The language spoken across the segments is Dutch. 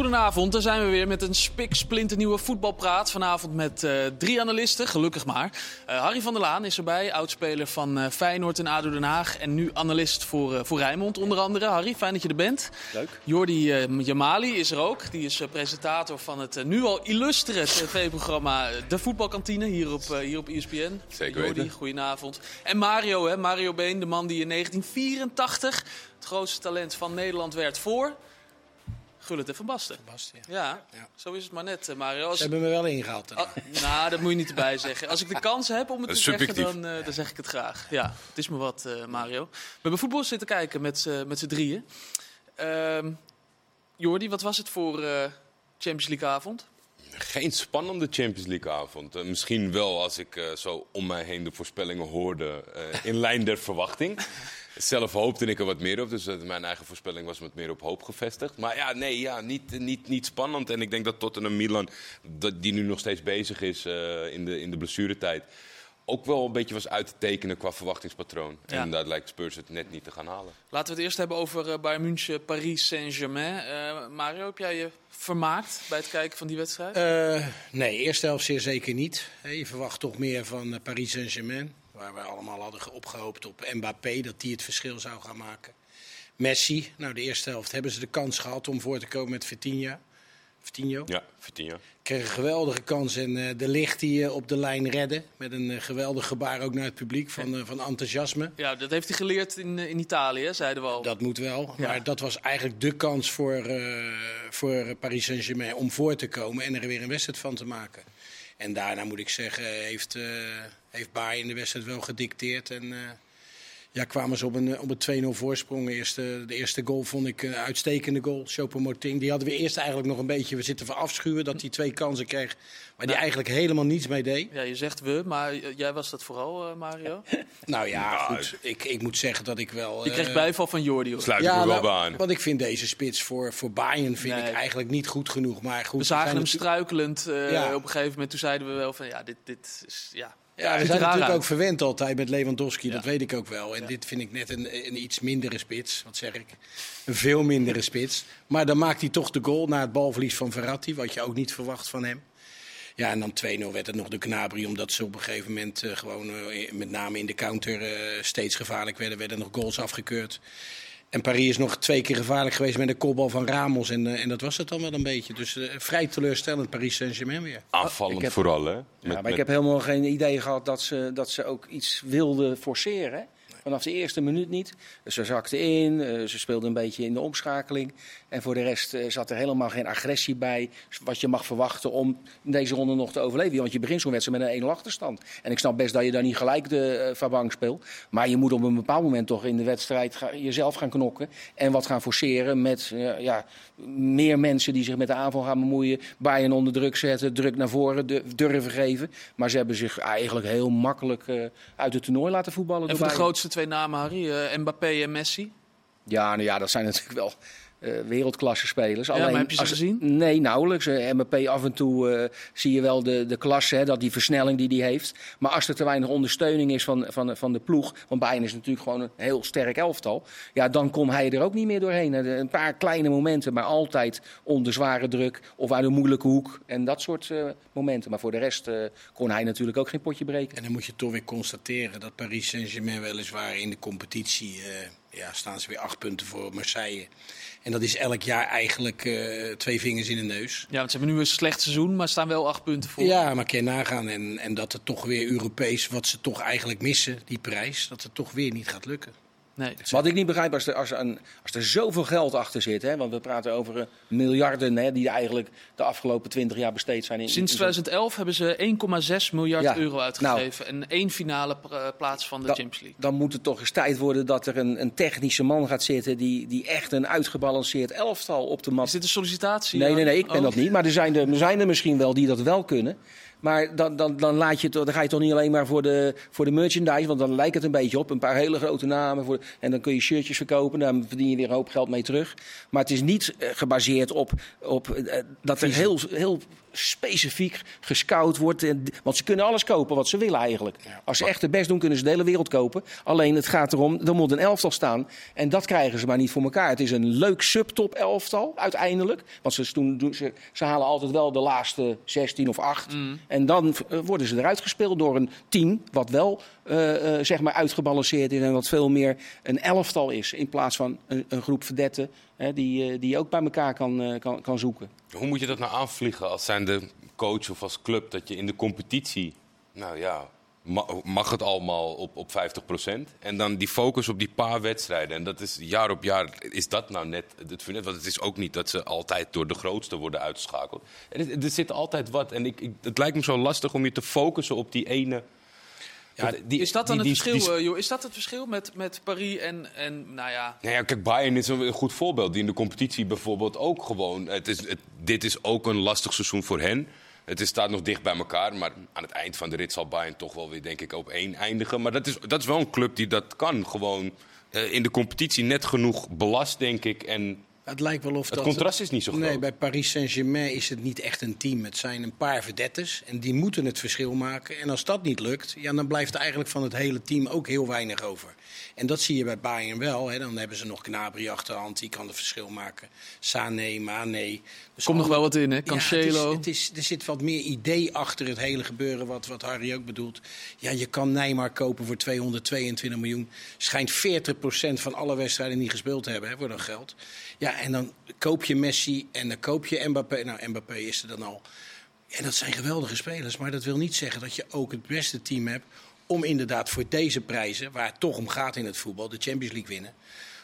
Goedenavond, daar zijn we weer met een spiksplinternieuwe voetbalpraat. Vanavond met uh, drie analisten, gelukkig maar. Uh, Harry van der Laan is erbij, oudspeler van uh, Feyenoord en ADO Den Haag. En nu analist voor, voor Rijnmond onder andere. Harry, fijn dat je er bent. Leuk. Jordi Jamali is er ook. Die is presentator van het nu al illustere tv-programma De Voetbalkantine hier op, hier op ESPN. Zeker Jordi, weten. goedenavond. En Mario, hè, Mario Been, de man die in 1984 het grootste talent van Nederland werd voor... Gullit en Van Basten. Basten, ja. Ja, Ja. zo is het maar net, eh, Mario. Als Ze hebben me wel ingehaald. Ah, nou, dat moet je niet erbij zeggen. Als ik de kans heb om het te zeggen, dan, eh, dan zeg ik het graag. Ja, het is me wat, eh, Mario. We hebben voetbal zitten kijken met, z'n- met z'n drieën. Ehm Jordi, wat was het voor eh, Champions League avond? Geen spannende Champions League avond. Misschien wel als ik eh, zo om mij heen de voorspellingen hoorde eh, in lijn der verwachting. Zelf hoopte ik er wat meer op, dus eh, mijn eigen voorspelling was met meer op hoop gevestigd. Maar ja, nee, ja, niet, niet, niet spannend. En ik denk dat Tottenham Milan, dat, die nu nog steeds bezig is eh, in, de, in de blessuretijd, ook wel een beetje was uit te tekenen qua verwachtingspatroon. Ja. En daar lijkt Spurs het net niet te gaan halen. Laten we het eerst hebben over eh, Bayern München, Paris Saint-Germain. Eh, Mario, heb jij je vermaakt bij het kijken van die wedstrijd? Eh, nee, eerste helft zeer zeker niet. Hè, Je verwacht toch meer van Paris Saint-Germain. Waar we allemaal hadden ge- opgehoopt op Mbappé, dat die het verschil zou gaan maken. Messi, nou de eerste helft hebben ze de kans gehad om voor te komen met Vitinha. Vitinho. Ja, Vitinha. Kreeg een geweldige kans en eh, de licht die eh, op de lijn redden. Met een eh, geweldig gebaar ook naar het publiek van, van enthousiasme. ja, dat heeft hij geleerd in, in Italië, zeiden we al. Dat moet wel. Ja. Maar dat was eigenlijk de kans voor, eh, voor Paris Saint-Germain om voor te komen en er weer een wedstrijd van te maken. En daarna moet ik zeggen, heeft, eh heeft Bayern de wedstrijd wel gedicteerd. En eh, ja, kwamen ze op een, eh, op een 2-0 voorsprong. De eerste, de eerste goal vond ik een uitstekende goal. Choupo-Moting. Die hadden we eerst eigenlijk nog een beetje we zitten verafschuwen dat hij twee kansen kreeg. Maar die Ja. eigenlijk helemaal niets mee deed. Ja, je zegt we, maar j- jij was dat vooral, eh, Mario. Nou ja, Nou, goed. Ik, ik moet zeggen dat ik wel... Je kreeg eh, bijval van Jordi. hoor. Sluit ik me wel nou, aan. Want ik vind deze spits voor, voor Bayern vind Nee. ik eigenlijk niet goed genoeg. Maar goed, We zagen zijn hem struikelend eh, Ja. op een gegeven moment. Toen zeiden we wel van, ja, dit, dit is... Ja, Ja, we zijn natuurlijk uit. ook verwend altijd met Lewandowski, Ja. dat weet ik ook wel. En dit vind ik net een, een iets mindere spits, wat zeg ik? Een veel mindere spits. Maar dan maakt hij toch de goal na het balverlies van Verratti, wat je ook niet verwacht van hem. Ja, en dan 2-0 werd het nog de Knabri, omdat ze op een gegeven moment eh, gewoon, eh, met name in de counter, eh, steeds gevaarlijk werden. werden nog goals afgekeurd. En Paris is nog twee keer gevaarlijk geweest met een kopbal van Ramos. En, eh, en dat was het dan wel een beetje. Dus eh, vrij teleurstellend Paris Saint-Germain weer. Aanvallend heb- vooral, hè? Ja, maar met- ik heb helemaal geen idee gehad dat ze, dat ze ook iets wilden forceren. Vanaf de eerste minuut niet. Dus ze zakten in, eh, ze speelden een beetje in de omschakeling. En voor de rest eh, zat er helemaal geen agressie bij. Wat je mag verwachten om in deze ronde nog te overleven. Want je begint zo'n wedstrijd met een 1-0 achterstand. En ik snap best dat je daar niet gelijk de eh, Fabank speelt. Maar je moet op een bepaald moment toch in de wedstrijd jezelf gaan knokken. En wat gaan forceren met eh, ja, meer mensen die zich met de aanval gaan bemoeien. Bayern onder druk zetten, druk naar voren du- durven geven. Maar ze hebben zich eigenlijk heel makkelijk eh, uit het toernooi laten voetballen. En voor de grootste twee namen, Harry, eh, Mbappé en Messi. Ja, nou ja, dat zijn natuurlijk wel eh, wereldklasse spelers. maar heb je ze als- gezien? Nee, nauwelijks. Eh, MBP af en toe eh, zie je wel de, de klasse, hè, dat die versnelling die hij heeft. Maar als er te weinig ondersteuning is van, van, van de ploeg, want Bayern is natuurlijk gewoon een heel sterk elftal, ja, dan kon hij er ook niet meer doorheen. Een paar kleine momenten, maar altijd onder zware druk of uit een moeilijke hoek en dat soort eh, momenten. Maar voor de rest eh, kon hij natuurlijk ook geen potje breken. En dan moet je toch weer constateren dat Paris Saint-Germain weliswaar in de competitie eh, ja, staan ze weer acht punten voor Marseille. En dat is elk jaar eigenlijk eh, twee vingers in de neus. Ja, want ze hebben nu een slecht seizoen, maar staan wel acht punten voor. Ja, maar je nagaan. En, en dat het toch weer Europees, wat ze toch eigenlijk missen, die prijs, dat het toch weer niet gaat lukken. Nee. Wat ik niet begrijp, als er, als er, een, als er zoveel geld achter zit, hè, want we praten over eh, miljarden hè, die eigenlijk de afgelopen twintig jaar besteed zijn. In, Sinds in- 2011 hebben ze 1,6 miljard Ja, euro uitgegeven. en één finale pra- plaats van de Da- Champions League. Dan moet het toch eens tijd worden dat er een, een technische man gaat zitten die, die echt een uitgebalanceerd elftal op de mat Is dit een sollicitatie? Nee, nee, nee, ik ben Oh. dat niet. Maar er zijn er, er zijn er misschien wel die dat wel kunnen. Maar dan, dan, dan, laat je het, dan ga je toch niet alleen maar voor de, voor de merchandise. Want dan lijkt het een beetje op. Een paar hele grote namen. Voor, en dan kun je shirtjes verkopen. Dan verdien je weer een hoop geld mee terug. Maar het is niet eh, gebaseerd op, op eh, dat er heel, heel specifiek gescout wordt. En- Want ze kunnen alles kopen wat ze willen eigenlijk. Als ze echt het best doen, kunnen ze de hele wereld kopen. Alleen het gaat erom, er moet een elftal staan. En dat krijgen ze maar niet voor elkaar. Het is een leuk subtop elftal uiteindelijk. Want ze, doen, ze, ze halen altijd wel de laatste 16 of 8. En dan eh, worden ze eruit gespeeld door een team wat wel eh, eh, zeg maar uitgebalanceerd is. En wat veel meer een elftal is. In plaats van een, een groep verdetten hè, die, eh, die je ook bij elkaar kan, eh, kan, kan zoeken. Hoe moet je dat nou aanvliegen als zijnde coach of als club? Dat je in de competitie, nou ja, ma- mag het allemaal op, op 50%. En dan die focus op die paar wedstrijden. En dat is jaar op jaar, is dat nou net het fundament? Want het is ook niet dat ze altijd door de grootste worden uitgeschakeld. Er, zit altijd wat. En ik, het lijkt me zo lastig om je te focussen op die ene... Ja, die- Is dat dan die- het die- verschil, eh, joh? Is dat het verschil met, met Paris en, en nou ja... Nou ja, kijk, Bayern is een een goed voorbeeld. Die in de competitie bijvoorbeeld ook gewoon... Het is, het, dit is ook een lastig seizoen voor hen. Het is, staat nog dicht bij elkaar. Maar aan het eind van de rit zal Bayern toch wel weer, denk ik, op één eindigen. Maar dat is, dat is wel een club die dat kan. Gewoon eh, in de competitie net genoeg belast, denk ik. En Het lijkt wel of het dat... contrast is niet zo groot. Nee, bij Paris Saint-Germain is het niet echt een team. Het zijn een paar verdettes en die moeten het verschil maken. En als dat niet lukt, ja, dan blijft er eigenlijk van het hele team ook heel weinig over. En dat zie je bij Bayern wel. Hè. Dan hebben ze nog Gnabry achterhand, die kan het verschil maken. Sané, Mane. Dus Komt nog wel wat in, hè? Ja, Cancelo. het is, het is, er zit wat meer idee achter het hele gebeuren, wat, wat Harry ook bedoelt. Ja, je kan Neymar kopen voor 222 miljoen. Schijnt 40% van alle wedstrijden niet gespeeld te hebben hè, voor dat geld. Ja, en dan koop je Messi en dan koop je Mbappé. Nou, Mbappé is er dan al. En dat zijn geweldige spelers, maar dat wil niet zeggen dat je ook het beste team hebt om inderdaad voor deze prijzen, waar het toch om gaat in het voetbal, de Champions League winnen,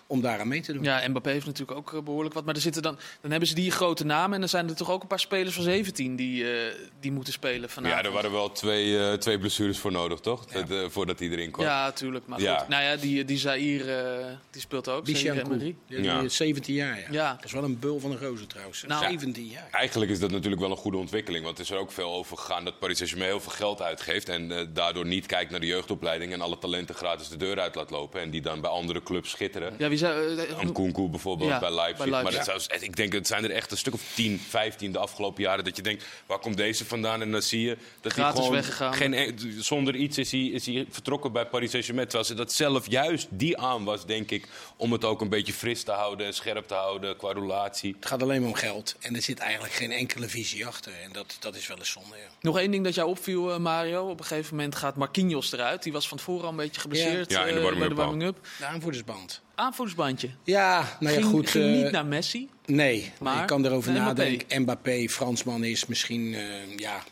om daaraan mee te doen. Ja, Mbappé heeft natuurlijk ook eh, behoorlijk wat. Maar er zitten dan, dan hebben ze die grote namen. En dan zijn er toch ook een paar spelers van 17 die, eh, die moeten spelen vanavond. Ja, er waren wel twee, eh, twee blessures voor nodig, toch? Dat, eh, voordat hij erin kwam. Ja, tuurlijk. Maar goed. Ja. Nou ja, die, die Zaire, eh, die speelt ook. Zaire Bichankou, die Ja. is 17 jaar. Ja. Ja. Dat is wel een bul van een roze trouwens. Nou, 17 jaar. Eigenlijk is dat natuurlijk wel een goede ontwikkeling. Want er is er ook veel over gegaan dat Paris Saint-Germain heel veel geld uitgeeft. En eh, daardoor niet kijkt naar de jeugdopleiding. En alle talenten gratis de deur uit laat lopen. En die dan bij andere clubs schitteren. Ja, wie zou... eh, Nkunku bijvoorbeeld Ja, bij Leipzig. bij Leipzig. Maar dat zou, ik denk, het zijn er echt een stuk of 10, 15 de afgelopen jaren. Dat je denkt, waar komt deze vandaan? En dan zie je dat hij gewoon... weggegaan. Geen, en- zonder iets is hij, is hij vertrokken bij Paris Saint-Germain. Terwijl ze dat zelf juist die aan was, denk ik. Om het ook een beetje fris te houden en scherp te houden qua roulatie. Het gaat alleen maar om geld. En er zit eigenlijk geen enkele visie achter. En dat, dat is wel eens zonde. Ja. Nog één ding dat jou opviel, eh, Mario. Op een gegeven moment gaat Marquinhos eruit. Die was van tevoren al een beetje geblesseerd Ja, in de eh, warming-up. De aanvoerdersband. Aanvoersbandje. Ja, nou ja, ging, goed. ging eh, niet naar Messi. Nee, Maar ik kan erover Mbappé. nadenken. Mbappé, Fransman, is misschien eh, ja,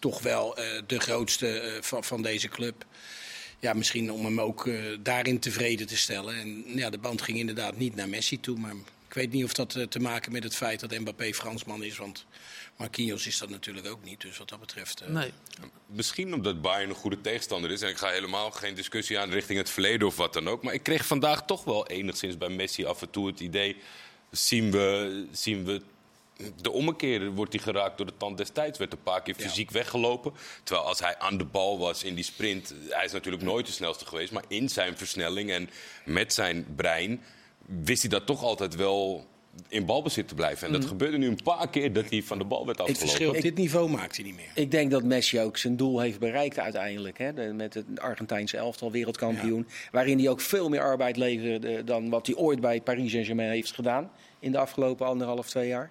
toch wel eh, de grootste eh, van, van deze club. Ja, misschien om hem ook eh, daarin tevreden te stellen. En ja, de band ging inderdaad niet naar Messi toe. Maar ik weet niet of dat eh, te maken met het feit dat Mbappé Fransman is. Want Marquinhos is dat natuurlijk ook niet. Dus wat dat betreft... eh, Nee. Misschien omdat Bayern een goede tegenstander is. En ik ga helemaal geen discussie aan richting het verleden of wat dan ook. Maar ik kreeg vandaag toch wel enigszins bij Messi af en toe het idee... zien we, zien we de ommekeer. Wordt hij geraakt door de tand destijds. Werd een paar keer Ja. fysiek weggelopen. Terwijl als hij aan de bal was in die sprint... Hij is natuurlijk nooit de snelste geweest. Maar in zijn versnelling en met zijn brein... wist hij dat toch altijd wel in balbezit te blijven. En dat gebeurde nu een paar keer dat hij van de bal werd Het afgelopen. verschil op dit niveau maakt hij niet meer. Ik denk dat Messi ook zijn doel heeft bereikt uiteindelijk. Hè? De- met het Argentijnse elftal wereldkampioen. Waarin hij ook veel meer arbeid leverde dan wat hij ooit bij Paris Saint-Germain heeft gedaan. In de afgelopen anderhalf, twee jaar.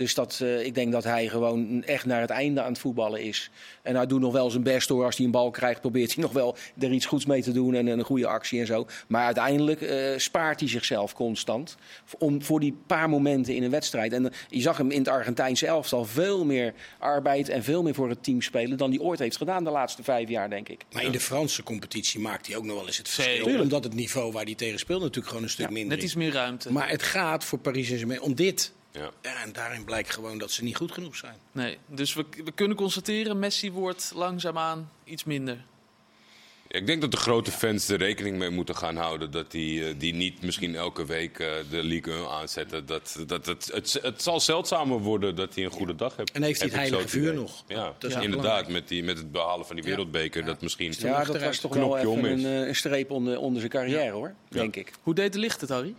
Dus dat, eh, ik denk dat hij gewoon echt naar het einde aan het voetballen is. En hij doet nog wel zijn best hoor. Als hij een bal krijgt, probeert hij nog wel er iets goeds mee te doen. En een goede actie en zo. Maar uiteindelijk eh, spaart hij zichzelf constant. Om, voor die paar momenten in een wedstrijd. En eh, je zag hem in het Argentijnse elftal veel meer arbeid en veel meer voor het team spelen. dan hij ooit heeft gedaan de laatste vijf jaar, denk ik. Maar in de Franse competitie maakt hij ook nog wel eens het verschil. Zeker. Omdat het niveau waar hij tegen speelt natuurlijk gewoon een stuk minder Net is. iets meer ruimte. Maar het gaat voor Paris Saint-Germain om dit. Ja. Ja, en daarin blijkt gewoon dat ze niet goed genoeg zijn. Nee. Dus we, we kunnen constateren, Messi wordt langzaamaan iets minder. Ja, Ik denk dat de grote fans er rekening mee moeten gaan houden dat die, eh, die niet misschien elke week eh, de Ligue 1 aanzetten. Dat, dat, het, het, het zal zeldzamer worden dat hij een goede dag heeft. En heeft hij het heilige vuur nog. Ja, Dat is inderdaad. belangrijk. Met, die, met het behalen van die wereldbeker. Ja. Dat misschien. Ja, dat was toch wel Knopje om even is. een, eh, een streep onder, onder zijn carrière, hoor. Denk ik. Hoe deed de licht het, Harry?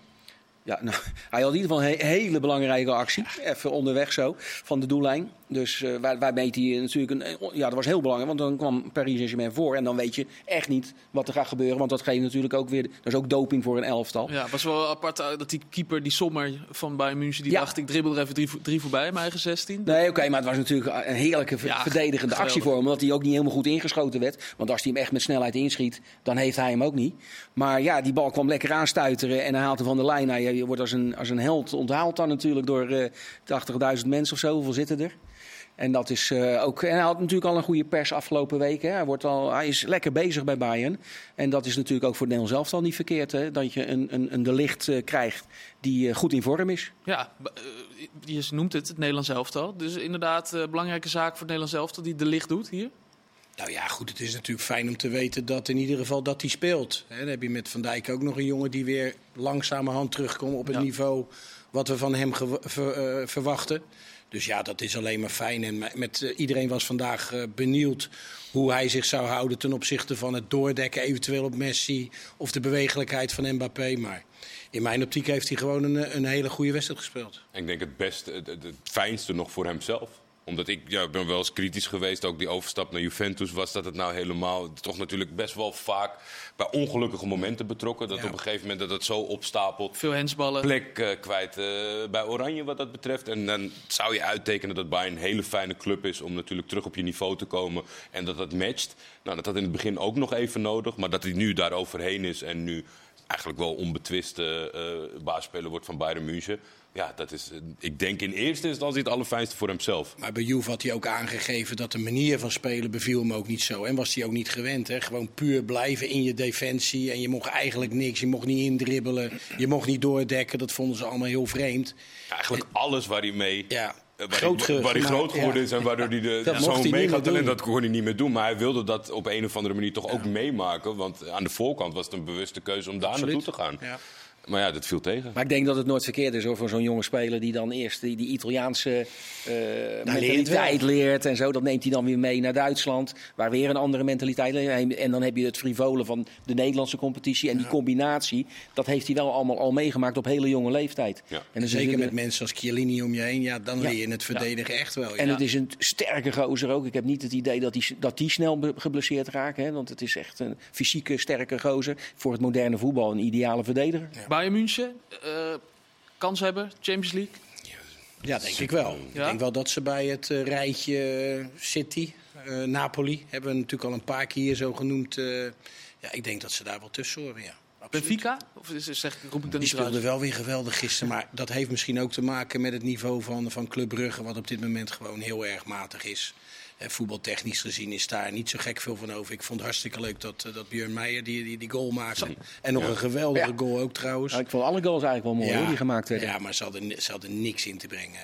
Ja, nou, hij had in ieder geval een he- hele belangrijke actie. Even onderweg zo, van de doellijn. Dus eh waar, waarmee hij natuurlijk... Een, ja, dat was heel belangrijk, want dan kwam Paris Saint-Germain voor. En dan weet je echt niet wat er gaat gebeuren. Want dat geeft natuurlijk ook weer... Dat is ook doping voor een elftal. Ja, het was wel apart eh, dat die keeper, die Sommer van Bayern München, die Ja. dacht ik dribbel er even drie, drie voorbij, mijn eigen 16. Nee, oké, maar het was natuurlijk een heerlijke Ja, verdedigende actie voor hem. Omdat hij ook niet helemaal goed ingeschoten werd. Want als hij hem echt met snelheid inschiet, dan heeft hij hem ook niet. Maar ja, die bal kwam lekker aanstuiteren en hij haalt hem van de lijn. Nou, je, wordt als een, als een held onthaald dan natuurlijk door eh 80.000 mensen of zo. Hoeveel zitten er? En dat is eh, ook. En hij had natuurlijk al een goede pers afgelopen week. Hè. Hij, wordt al, hij is lekker bezig bij Bayern. En dat is natuurlijk ook voor het Nederlands elftal niet verkeerd. Hè, dat je een, een, een de licht eh, krijgt die eh, goed in vorm is. Ja, eh, je noemt het, het Nederlands elftal. Dus inderdaad, eh, belangrijke zaak voor het Nederlands elftal die de licht doet hier. Nou ja, goed, het is natuurlijk fijn om te weten dat in ieder geval dat hij speelt. Hè, dan heb je met Van Dijk ook nog een jongen die weer langzamerhand terugkomt op het Ja. niveau wat we van hem ver- eh, verwachten. Dus ja, dat is alleen maar fijn. En met- eh, iedereen was vandaag eh, benieuwd hoe hij zich zou houden ten opzichte van het doordekken eventueel op Messi of de bewegelijkheid van Mbappé. Maar in mijn optiek heeft hij gewoon een, een hele goede wedstrijd gespeeld. Ik denk het beste, het, het, het fijnste nog voor hemzelf. Omdat ik ja, ik ben wel eens kritisch geweest, ook die overstap naar Juventus, was dat het nou helemaal toch natuurlijk best wel vaak bij ongelukkige momenten betrokken. Dat Ja. op een gegeven moment dat het zo opstapelt. Veel hensballen. Plek eh, kwijt eh, bij Oranje wat dat betreft. En dan zou je uittekenen dat Bayern een hele fijne club is om natuurlijk terug op je niveau te komen. En dat dat matcht. Nou, dat had in het begin ook nog even nodig. Maar dat hij nu daar overheen is en nu eigenlijk wel onbetwiste eh baasspeler wordt van Bayern München. Ja, dat is, eh, ik denk in eerste instantie het allerfijnste voor hemzelf. Maar bij Juve had hij ook aangegeven dat de manier van spelen beviel hem ook niet zo. En was hij ook niet gewend. Hè? Gewoon puur blijven in je defensie. En je mocht eigenlijk niks. Je mocht niet indribbelen. Je mocht niet doordekken. Dat vonden ze allemaal heel vreemd. Ja, eigenlijk alles waar hij mee... Ja, eh, Waar, groot hij, waar groot geworden ja. is en waardoor hij de, zo'n en doen. dat kon hij niet meer doen. Maar hij wilde dat op een of andere manier toch ook meemaken. Want aan de voorkant was het een bewuste keuze om daar Absoluut. naartoe te gaan. Ja. Maar ja, dat viel tegen. Maar ik denk dat het nooit verkeerd is hoor, voor zo'n jonge speler die dan eerst die, die Italiaanse eh mentaliteit leert en zo. Dat neemt hij dan weer mee naar Duitsland, waar weer een andere mentaliteit leert. En dan heb je het frivolen van de Nederlandse competitie. En die combinatie, dat heeft hij wel allemaal al meegemaakt op hele jonge leeftijd. Ja. En, is Zeker met mensen als Chiellini om je heen. Ja, dan Ja. leer je het verdedigen echt wel. Ja. En het is een sterke gozer ook. Ik heb niet het idee dat hij dat die snel geblesseerd raakt. Hè, want het is echt een fysieke sterke gozer. Voor het moderne voetbal een ideale verdediger. Bayern München, eh, kans hebben, Champions League. Ja, denk ik wel. Ja? Ik denk wel dat ze bij het eh, rijtje eh, City, Napoli, hebben we natuurlijk al een paar keer hier zo genoemd. ja, ik denk dat ze daar wel tussen horen, ja. Absoluut. Benfica? Of is, zeg, roep ik dan Die speelde wel weer geweldig gisteren. Maar dat heeft misschien ook te maken met het niveau van, van Club Brugge. Wat op dit moment gewoon heel erg matig is. Eh, voetbaltechnisch gezien is daar niet zo gek veel van over. Ik vond het hartstikke leuk dat, eh, dat Björn Meijer die, die, die goal maakte. En nog een geweldige Ja. goal ook trouwens. Nou, ik vond alle goals eigenlijk wel mooi hoor, die gemaakt werden. ja, maar ze hadden, ze hadden niks in te brengen.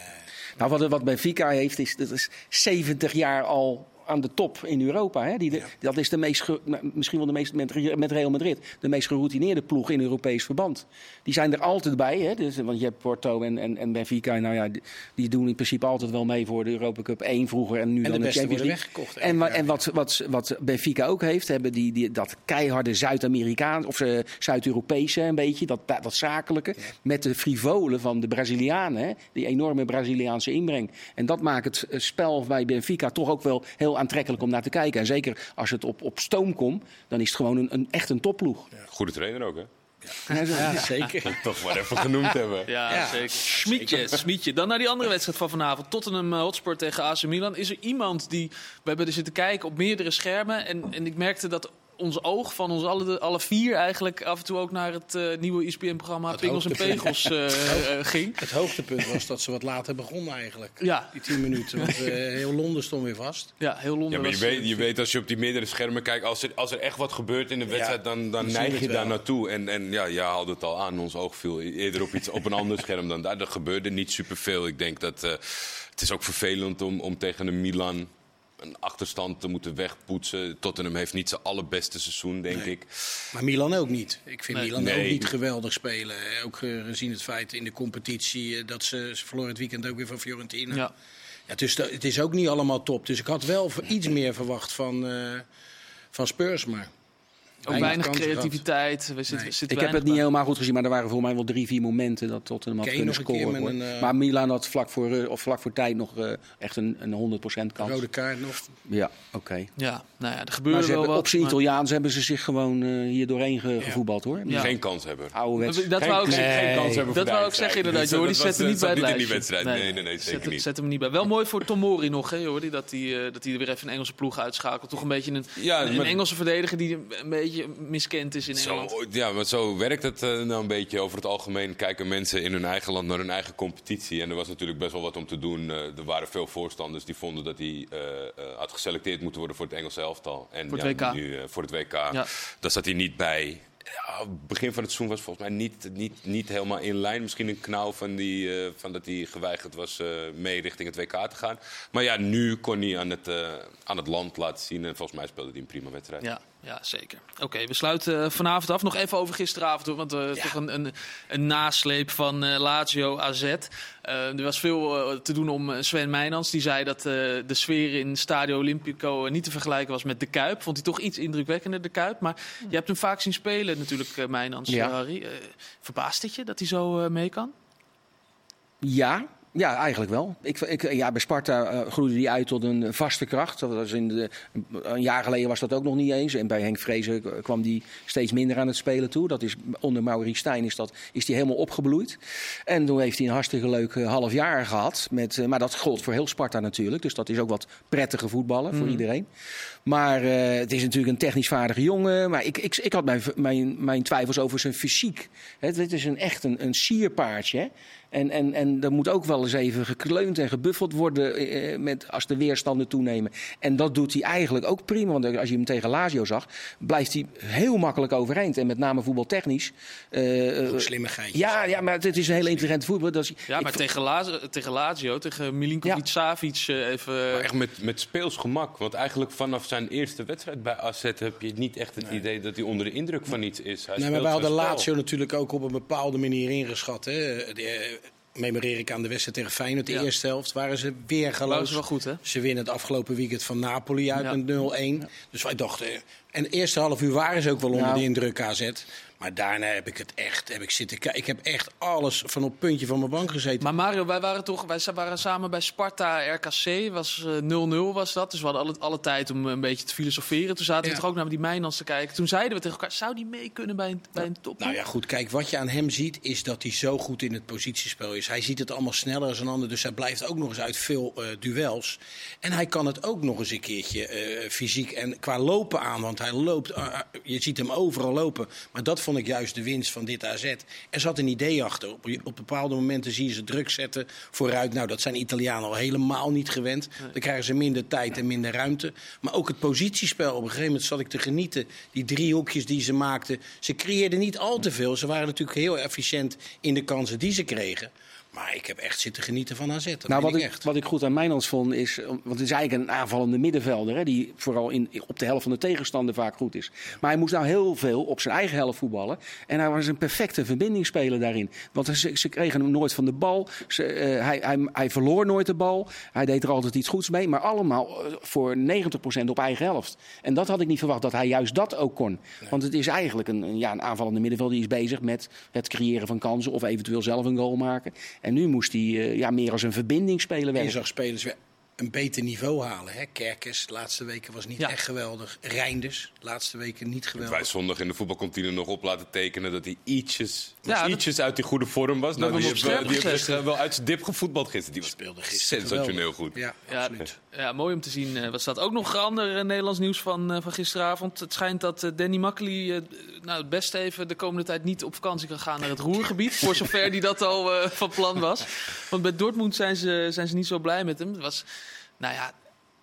Nou, wat, wat Benfica heeft, is, dat is 70 jaar al aan de top in Europa. Hè? Die, de- Dat is de meest, ge- misschien wel de meest, met, met Real Madrid, de meest geroutineerde ploeg in Europees verband. Die zijn er altijd bij, hè? Dus, want je hebt Porto en, en, en Benfica, nou ja, die, die doen in principe altijd wel mee voor de Europa Cup 1 vroeger en nu En de dan de beste Champions League. weggekocht? En, en wat, wat, wat Benfica ook heeft, hebben die, die, dat keiharde Zuid-Amerikaan of eh, Zuid-Europese een beetje, dat, dat zakelijke, met de frivolen van de Brazilianen, hè? die enorme Braziliaanse inbreng. En dat maakt het eh, spel bij Benfica toch ook wel heel aantrekkelijk om naar te kijken. En zeker als het op, op stoom komt, dan is het gewoon een, een, echt een topploeg. Goede trainer ook, hè? Ja, zeker. Toch maar even genoemd hebben. Ja, Ja, zeker. Schmietje, Schmietje. Dan naar die andere wedstrijd van vanavond. Tottenham eh, Hotspur tegen AC Milan. Is er iemand die... We hebben er zitten kijken op meerdere schermen. En, en ik merkte dat ons oog van ons alle, alle vier eigenlijk af en toe ook naar het eh, nieuwe ESPN-programma Pingels en. Pegels eh, eh, ging. Het hoogtepunt was dat ze wat later begonnen eigenlijk. Ja, Die tien minuten. Want eh, heel Londen stond weer vast. ja heel Londen Ja, maar je was, weet, je weet als je op die meerdere schermen kijkt, als er, als er echt wat gebeurt in de wedstrijd, dan, dan je neig je daar naartoe. En, en ja, jij haalde het al aan, ons oog viel eerder op, iets, op een ander scherm dan daar. Er gebeurde niet superveel. Ik denk dat eh, het is ook vervelend om, om tegen een Milan een achterstand te moeten wegpoetsen. Tottenham heeft niet zijn allerbeste seizoen, denk Nee. ik. Maar Milan ook niet. Ik vind Nee. Milan Nee. ook niet geweldig spelen. Ook gezien het feit in de competitie eh, dat ze, ze verloren het weekend ook weer van Fiorentina. Ja. ja. dus de- het is ook niet allemaal top. Dus ik had wel iets meer verwacht van, eh, van Spurs. Maar Ook weinig creativiteit. We zitten, Nee. we zitten Ik heb het niet bij. helemaal goed gezien, maar er waren voor mij wel drie, vier momenten dat Tottenham had Kane kunnen scoren. een, eh, Maar Milan had vlak voor, eh, of vlak voor tijd nog eh, echt een, een 100% kans. Rode kaart nog. Ja, oké. Ja, nou ja, er Maar gebeurde ze wel hebben, wat. op zijn maar- Italiaans hebben ze zich gewoon eh, hier doorheen ge- gevoetbald hoor. Ja. Geen kans hebben. Ouderwets. Dat wou ik zeggen. geen kans hebben voor Dat wou ik zeggen inderdaad, dat was- zetten niet bij het niet in lijstje. Nee, nee, nee, zet, zeker niet. Zet hem niet bij. Wel mooi voor Tomori nog, hè, Jordi, dat hij eh, dat hij er weer even een Engelse ploeg uitschakelt. Toch een beetje een, maar- Engelse verdediger die een beetje miskend is in. Zo, ja, maar zo werkt het eh, nou een beetje. Over het algemeen kijken mensen in hun eigen land naar hun eigen competitie. En er was natuurlijk best wel wat om te doen. Eh, er waren veel voorstanders die vonden dat hij eh, had geselecteerd moeten worden voor het Engelse elftal. En Voor het ja, WK. Nu, voor het WK. Ja. Daar zat hij niet bij. Ja, begin van het seizoen was volgens mij niet, niet, niet helemaal in lijn. Misschien een knauw van, die, van dat hij geweigerd was mee richting het WK te gaan. Maar ja, nu kon hij aan het, aan het land laten zien. En volgens mij speelde hij een prima wedstrijd. Ja, ja zeker. Oké, we sluiten eh, vanavond af. Nog even over gisteravond, hoor, want eh toch een, een, een nasleep van eh, Lazio AZ. Er was veel te doen om Sven Meijnans. Die zei dat de sfeer in Stadio Olimpico niet te vergelijken was met de Kuip. Vond hij toch iets indrukwekkender, de Kuip. Maar je hebt hem vaak zien spelen natuurlijk, Meijnans, Ja. Harry. Verbaast het je dat hij zo mee kan? Ja, ja, eigenlijk wel. Ik, ik, ja, bij Sparta eh, groeide die uit tot een vaste kracht. Dat was in de, een jaar geleden was dat ook nog niet eens. En bij Henk Vrezen kwam die steeds minder aan het spelen toe. Dat is, onder Maurice Stijn is, dat, is die helemaal opgebloeid. En toen heeft hij een hartstikke leuk eh, half jaar gehad. Met, eh, maar dat gold voor heel Sparta natuurlijk. Dus dat is ook wat prettige voetballen voor iedereen. Maar eh, het is natuurlijk een technisch vaardige jongen. Maar ik, ik, ik had mijn, mijn, mijn twijfels over zijn fysiek. Het, dit is een, echt een, een sierpaardje. hè. En, en, en er moet ook wel eens even gekleund en gebuffeld worden eh, met, als de weerstanden toenemen. En dat doet hij eigenlijk ook prima. Want als je hem tegen Lazio zag, blijft hij heel makkelijk overeind. En met name voetbaltechnisch. eh, Ook slimme geitjes. ja, ja, maar het is een hele intelligente voetbal. Dat is, Ja, maar tegen, Lazio, tegen Lazio, tegen Milinkovic, Ja. Savic eh, even... Maar echt met, met speels gemak. Want eigenlijk vanaf zijn eerste wedstrijd bij AZ heb je niet echt het idee dat hij onder de indruk van iets is. Hij Nee, maar speelt we hadden zijn. Lazio natuurlijk ook op een bepaalde manier ingeschat. Hè. De, eh, memoreer ik aan de wedstrijd tegen Feyenoord. De Ja. eerste helft waren ze weer geloos. ze wel goed, hè? Ze winnen het afgelopen weekend van Napoli uit Ja. met 0-1. Dus wij dachten... En de eerste half uur waren ze ook wel onder Nou. de indruk AZ. Maar daarna heb ik het echt heb ik zitten kijken. Ik heb echt alles van op het puntje van mijn bank gezeten. Maar Mario, wij waren toch wij waren samen bij Sparta RKC. Was eh, 0-0 was dat. Dus we hadden alle, alle tijd om een beetje te filosoferen. Toen zaten we toch ook naar die Mijnans te kijken. Toen zeiden we tegen elkaar, zou die mee kunnen bij een, bij een top? Nou ja, goed. Kijk, wat je aan hem ziet, is dat hij zo goed in het positiespel is. Hij ziet het allemaal sneller dan een ander. Dus hij blijft ook nog eens uit veel eh, duels. En hij kan het ook nog eens een keertje eh, fysiek en qua lopen aan. Want hij loopt, eh, je ziet hem overal lopen. Maar dat vond ik juist de winst van dit AZ. Er zat een idee achter. Op, op bepaalde momenten zie je ze druk zetten vooruit. Nou, dat zijn Italianen al helemaal niet gewend. Dan krijgen ze minder tijd en minder ruimte. Maar ook het positiespel. Op een gegeven moment zat ik te genieten. Die drie hoekjes die ze maakten. Ze creëerden niet al te veel. Ze waren natuurlijk heel efficiënt in de kansen die ze kregen. Maar ik heb echt zitten genieten van AZ. Dat Nou, wat ik echt. wat ik goed aan Mijnans vond is, want het is eigenlijk een aanvallende middenvelder, hè, die vooral in, op de helft van de tegenstander vaak goed is. Maar hij moest nou heel veel op zijn eigen helft voetballen. En hij was een perfecte verbindingsspeler daarin. Want ze, ze kregen hem nooit van de bal. Ze, eh, hij, hij, hij verloor nooit de bal. Hij deed er altijd iets goeds mee. Maar allemaal eh, voor 90% op eigen helft. En dat had ik niet verwacht, dat hij juist dat ook kon. Want het is eigenlijk een, ja, een aanvallende middenvelder die is bezig met het creëren van kansen. Of eventueel zelf een goal maken. En nu moest hij eh, ja, meer als een verbindingsspeler En je werken. zag spelers weer een beter niveau halen. Hè? Kerkers, de laatste weken was niet Ja. echt geweldig. Reinders, de laatste weken niet Wij geweldig. zondag in de voetbalkantine nog op laten tekenen dat hij ietsjes, Ja, dat- ietsjes uit die goede vorm was. hem die op heeft, die heeft echt, eh, wel uit zijn dip gevoetbald gisteren. Die was speelde gisteren sensationeel goed. Ja, Ja, absoluut. ja, mooi om te zien. eh, was dat ook nog ander eh, Nederlands nieuws van, eh, van gisteravond? Het schijnt dat eh, Danny Makkely eh, nou, het best even de komende tijd niet op vakantie kan gaan naar het Roergebied. voor zover die dat al eh, van plan was. Want bij Dortmund zijn ze, zijn ze niet zo blij met hem. Het was, nou ja,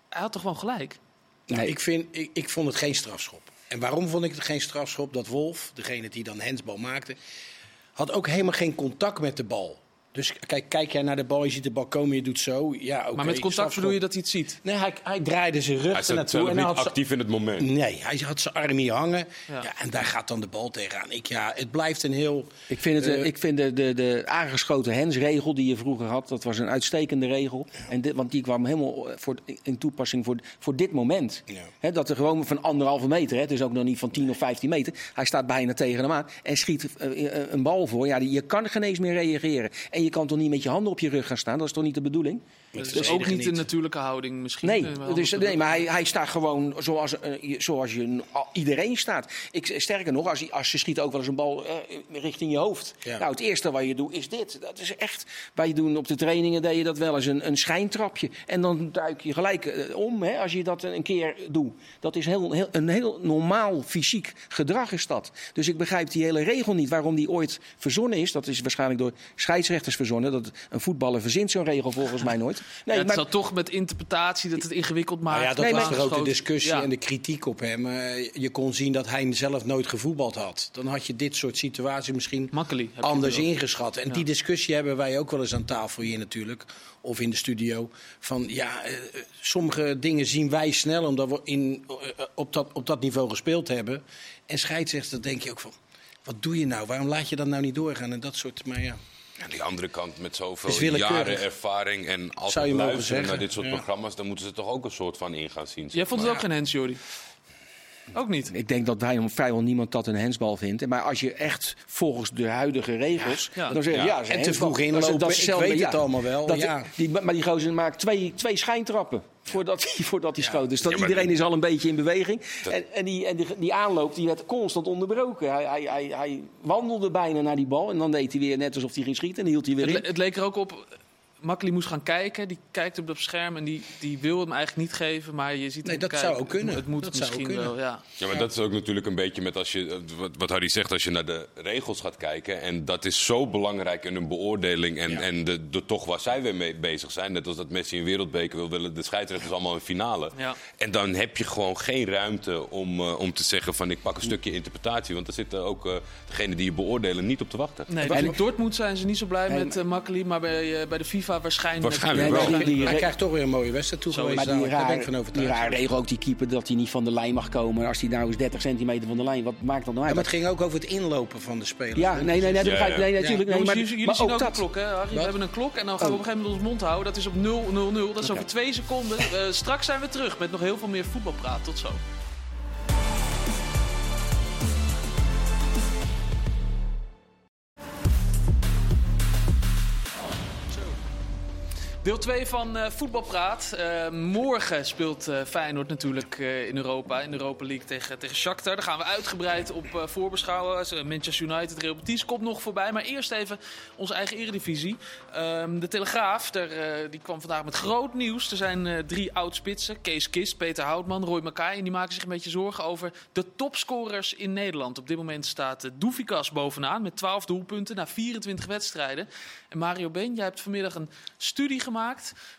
hij had toch gewoon gelijk. Nou, Nee. ik, vind, ik, ik vond het geen strafschop. En waarom vond ik het geen strafschop? Dat Wolf, degene die dan hensbal maakte, had ook helemaal geen contact met de bal. Dus kijk, kijk jij naar de bal, je ziet de bal komen, je doet zo. Ja, oké, maar met contact bedoel je dat hij het ziet? Nee, hij, hij draaide zijn rug Hij zat ernaartoe. zelf En niet hij had ze- actief in het moment. Nee, hij had zijn arm hier hangen. Ja. Ja. en daar gaat dan de bal tegenaan. Ik, ja, het blijft een heel... Ik vind, het, eh, Eh, ik vind de, de, de aangeschoten hensregel die je vroeger had, dat was een uitstekende regel. En dit, want die kwam helemaal voor, in toepassing voor, voor dit moment. Ja. Hè, dat er gewoon van anderhalve meter, hè, het is ook nog niet van 10 of 15 meter. Hij staat bijna tegen hem aan en schiet eh, een bal voor. Ja, die- je kan geen eens meer reageren. En je kan toch niet met je handen op je rug gaan staan? Dat is toch niet de bedoeling? Dat is ook niet de natuurlijke houding misschien. Nee, eh, dus, nee maar hij, hij staat gewoon zoals, eh, zoals je, iedereen staat. Ik, sterker nog, als, als je schiet ook wel eens een bal eh, richting je hoofd. Ja. Nou, het eerste wat je doet is dit. Dat is echt. Wij doen op de trainingen deed je dat wel eens een, een schijntrapje. En dan duik je gelijk eh, om hè, als je dat een keer doet. Dat is heel, heel, een heel normaal fysiek gedrag is dat. Dus ik begrijp die hele regel niet waarom die ooit verzonnen is. Dat is waarschijnlijk door scheidsrechters verzonnen. Dat een voetballer verzint zo'n regel volgens mij nooit. Ja, het maar- zat toch met interpretatie dat het ingewikkeld maakt. Maar ja, dat Nee, was maar- toch ook de discussie Ja. en de kritiek op hem. Eh, je kon zien dat hij zelf nooit gevoetbald had. Dan had je dit soort situaties misschien Makkeli, heb je anders ingeschat. En die discussie hebben wij ook wel eens aan tafel hier natuurlijk. Of in de studio. Van ja, eh, sommige dingen zien wij snel omdat we in, eh, op, dat, op dat niveau gespeeld hebben. En scheidsrechter, dan denk je ook van... Wat doe je nou? Waarom laat je dat nou niet doorgaan? En dat soort, maar ja. Aan die andere kant, met zoveel jaren ervaring en altijd luisteren zeggen, naar dit soort ja. programma's, dan moeten ze toch ook een soort van ingaan zien. zeg Jij vond het maar. ook geen hens, Jordi? Ook niet? Ik denk dat wij vrijwel niemand dat een hensbal vindt. Maar als je echt volgens de huidige regels. Ja. dan zeg je Ja. ja, dat En te vroeg Dat inlopen, dat is ik hetzelfde, weet ja. het allemaal wel, Dat- ja. die, maar die gozer maakt twee, twee schijntrappen. Voordat hij, voordat hij schoot. Dus Ja, maar iedereen is al een beetje in beweging. Dat- En, en, die, en die, die aanloop die werd constant onderbroken. Hij, hij, hij, hij wandelde bijna naar die bal. En dan deed hij weer net alsof hij ging schieten. En hield hij weer Het, in. le- het leek er ook op. Makkeli moest gaan kijken. Die kijkt op dat scherm en die, die wil hem eigenlijk niet geven. Maar je ziet Nee, hem dat kijken. zou ook kunnen. Het moet Dat zou ook misschien kunnen. wel, ja. Ja, maar dat is ook natuurlijk een beetje met als je, wat, wat Harry zegt, als je naar de regels gaat kijken. En dat is zo belangrijk in een beoordeling. En, Ja. en de, de toch waar zij weer mee bezig zijn. Net als dat Messi een wereldbeker wil, willen de scheidsrechters allemaal een finale. Ja. En dan heb je gewoon geen ruimte om, eh, om te zeggen van ik pak een stukje interpretatie. Want daar zitten ook eh degenen die je beoordelen niet op te wachten. Nee, bij Dortmund zijn ze niet zo blij met uh, Makkeli. Maar bij, uh, bij de FIFA waarschijnlijk. Waarschijnlijk Nee, wel. maar die- die- Hij krijgt toch weer een mooie wedstrijd toegewezen. Maar die. Daar ben raar, ik van die overtuigd. raar regel ook die keeper dat hij niet van de lijn mag komen. Als hij nou eens 30 centimeter van de lijn, wat maakt dat nou Ja, uit? maar het ging ook over het inlopen van de spelers. Ja, nee, nee, nee, dat Ja, begrijp ik. Nee, ja. natuurlijk. Nee, maar, jullie, maar zien ook, een dat. klok, hè, Harry? We hebben een klok en dan gaan we op een gegeven moment ons mond houden. Dat is op 0-0-0. Dat is over twee seconden. Uh, straks zijn we terug met nog heel veel meer voetbalpraat. Tot zo. Deel 2 van uh, Voetbalpraat. Uh, morgen speelt uh, Feyenoord natuurlijk in Europa, in de Europa League tegen, tegen Shakhtar. Daar gaan we uitgebreid op voorbeschouwen. Manchester United, Real Betis komt nog voorbij. Maar eerst even onze eigen eredivisie. Ehm, de Telegraaf, die kwam vandaag met groot nieuws. Er zijn drie oudspitsen. Kees Kist, Peter Houtman, Roy Mackay. En die maken zich een beetje zorgen over de topscorers in Nederland. Op dit moment staat Doefikas bovenaan met 12 doelpunten na 24 wedstrijden. En Mario Ben, jij hebt vanmiddag een studie gemaakt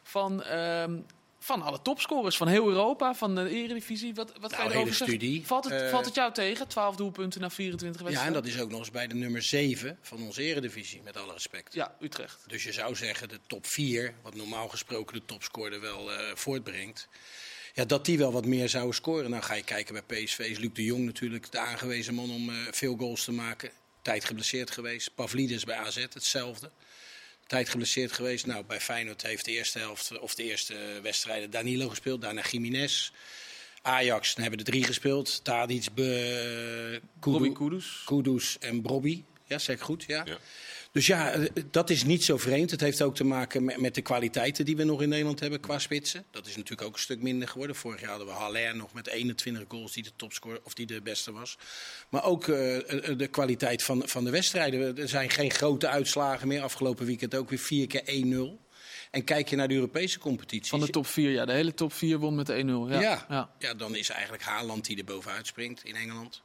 van, um, van alle topscorers van heel Europa, van de Eredivisie. Wat, wat nou, kan je? Studie. Valt, het, uh, valt het jou tegen, 12 doelpunten na 24 wedstrijden? Ja, en dat is ook nog eens bij de nummer 7 van onze Eredivisie, met alle respect. Ja, Utrecht. Dus je zou zeggen de top 4, wat normaal gesproken de topscorer wel uh, voortbrengt. Ja, dat die wel wat meer zouden scoren. Nou ga je kijken bij PSV, is Luc de Jong natuurlijk de aangewezen man om uh, veel goals te maken. Tijd geblesseerd geweest. Pavlidis bij AZ, hetzelfde tijd geblesseerd geweest. Nou, bij Feyenoord heeft de eerste helft of de eerste wedstrijden Danilo gespeeld, daarna Jiménez. Ajax dan hebben er drie gespeeld. Tadic, Be, Kudu, Kudus. Kudus en Brobby. Ja, zeg ik goed, ja. ja. Dus ja, dat is niet zo vreemd. Het heeft ook te maken met, met, de kwaliteiten die we nog in Nederland hebben qua spitsen. Dat is natuurlijk ook een stuk minder geworden. Vorig jaar hadden we Haller nog met 21 goals die de topscorer of die de beste was. Maar ook uh, de kwaliteit van, van de wedstrijden. Er zijn geen grote uitslagen meer. Afgelopen weekend ook weer 4 keer 1-0. En kijk je naar de Europese competities. Van de top 4, ja. De hele top 4 won met 1-0. Ja. Ja, ja. ja, dan is eigenlijk Haaland die er bovenuit springt in Engeland.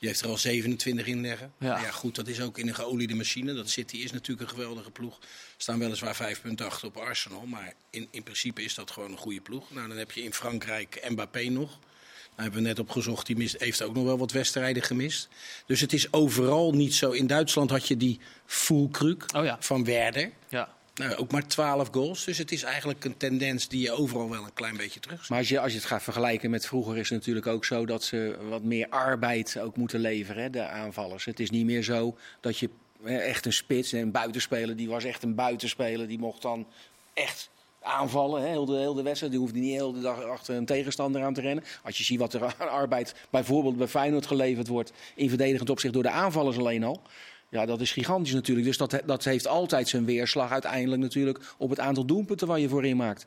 Die heeft er al 27 in liggen. Ja. ja, goed, dat is ook in een geoliede machine. Dat City is natuurlijk een geweldige ploeg. Staan weliswaar 5 punten achter op Arsenal. Maar in, in principe is dat gewoon een goede ploeg. Nou, dan heb je in Frankrijk Mbappé nog. hebben we net opgezocht, die mist, heeft ook nog wel wat wedstrijden gemist. Dus het is overal niet zo. In Duitsland had je die Fulkruk Oh ja. van Werder. Ja. Nou, ook maar 12 goals. Dus het is eigenlijk een tendens die je overal wel een klein beetje terug. Maar als je, als je het gaat vergelijken met vroeger, is het natuurlijk ook zo dat ze wat meer arbeid ook moeten leveren, hè, de aanvallers. Het is niet meer zo dat je echt een spits, een buitenspeler, die was echt een buitenspeler, die mocht dan echt aanvallen, heel, de, heel de wedstrijd. Die hoefde niet heel de dag achter een tegenstander aan te rennen. Als je ziet wat er aan arbeid bijvoorbeeld bij Feyenoord geleverd wordt in verdedigend opzicht door de aanvallers alleen al. Ja, dat is gigantisch natuurlijk. Dus dat, dat heeft altijd zijn weerslag uiteindelijk natuurlijk op het aantal doelpunten waar je voor inmaakt.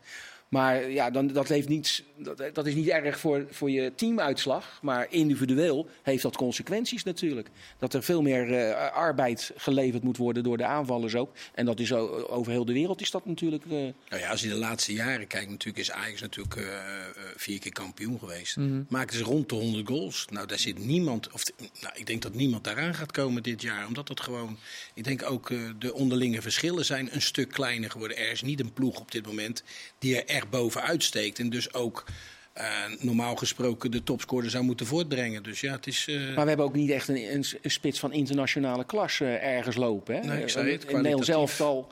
Maar ja, dan, dat, heeft niets, dat, dat is niet erg voor, voor je teamuitslag. Maar individueel heeft dat consequenties natuurlijk. Dat er veel meer eh, arbeid geleverd moet worden door de aanvallers ook. En dat is over heel de wereld is dat natuurlijk. eh, Nou ja, als je de laatste jaren kijkt, natuurlijk is Ajax natuurlijk eh, vier keer kampioen geweest. Mhm. Maakten ze rond de 100 goals. Nou, daar zit niemand, of nou, ik denk dat niemand daaraan gaat komen dit jaar. Omdat dat gewoon, ik denk ook de onderlinge verschillen zijn een stuk kleiner geworden. Er is niet een ploeg op dit moment die er echt bovenuit steekt. En dus ook eh, normaal gesproken de topscorer zou moeten voortbrengen. Dus ja, het is... eh, Maar we hebben ook niet echt een, een, een spits van internationale klasse ergens lopen. Hè? Nee, ik zei Eh, het, in Nederland kwalitatief. zelf al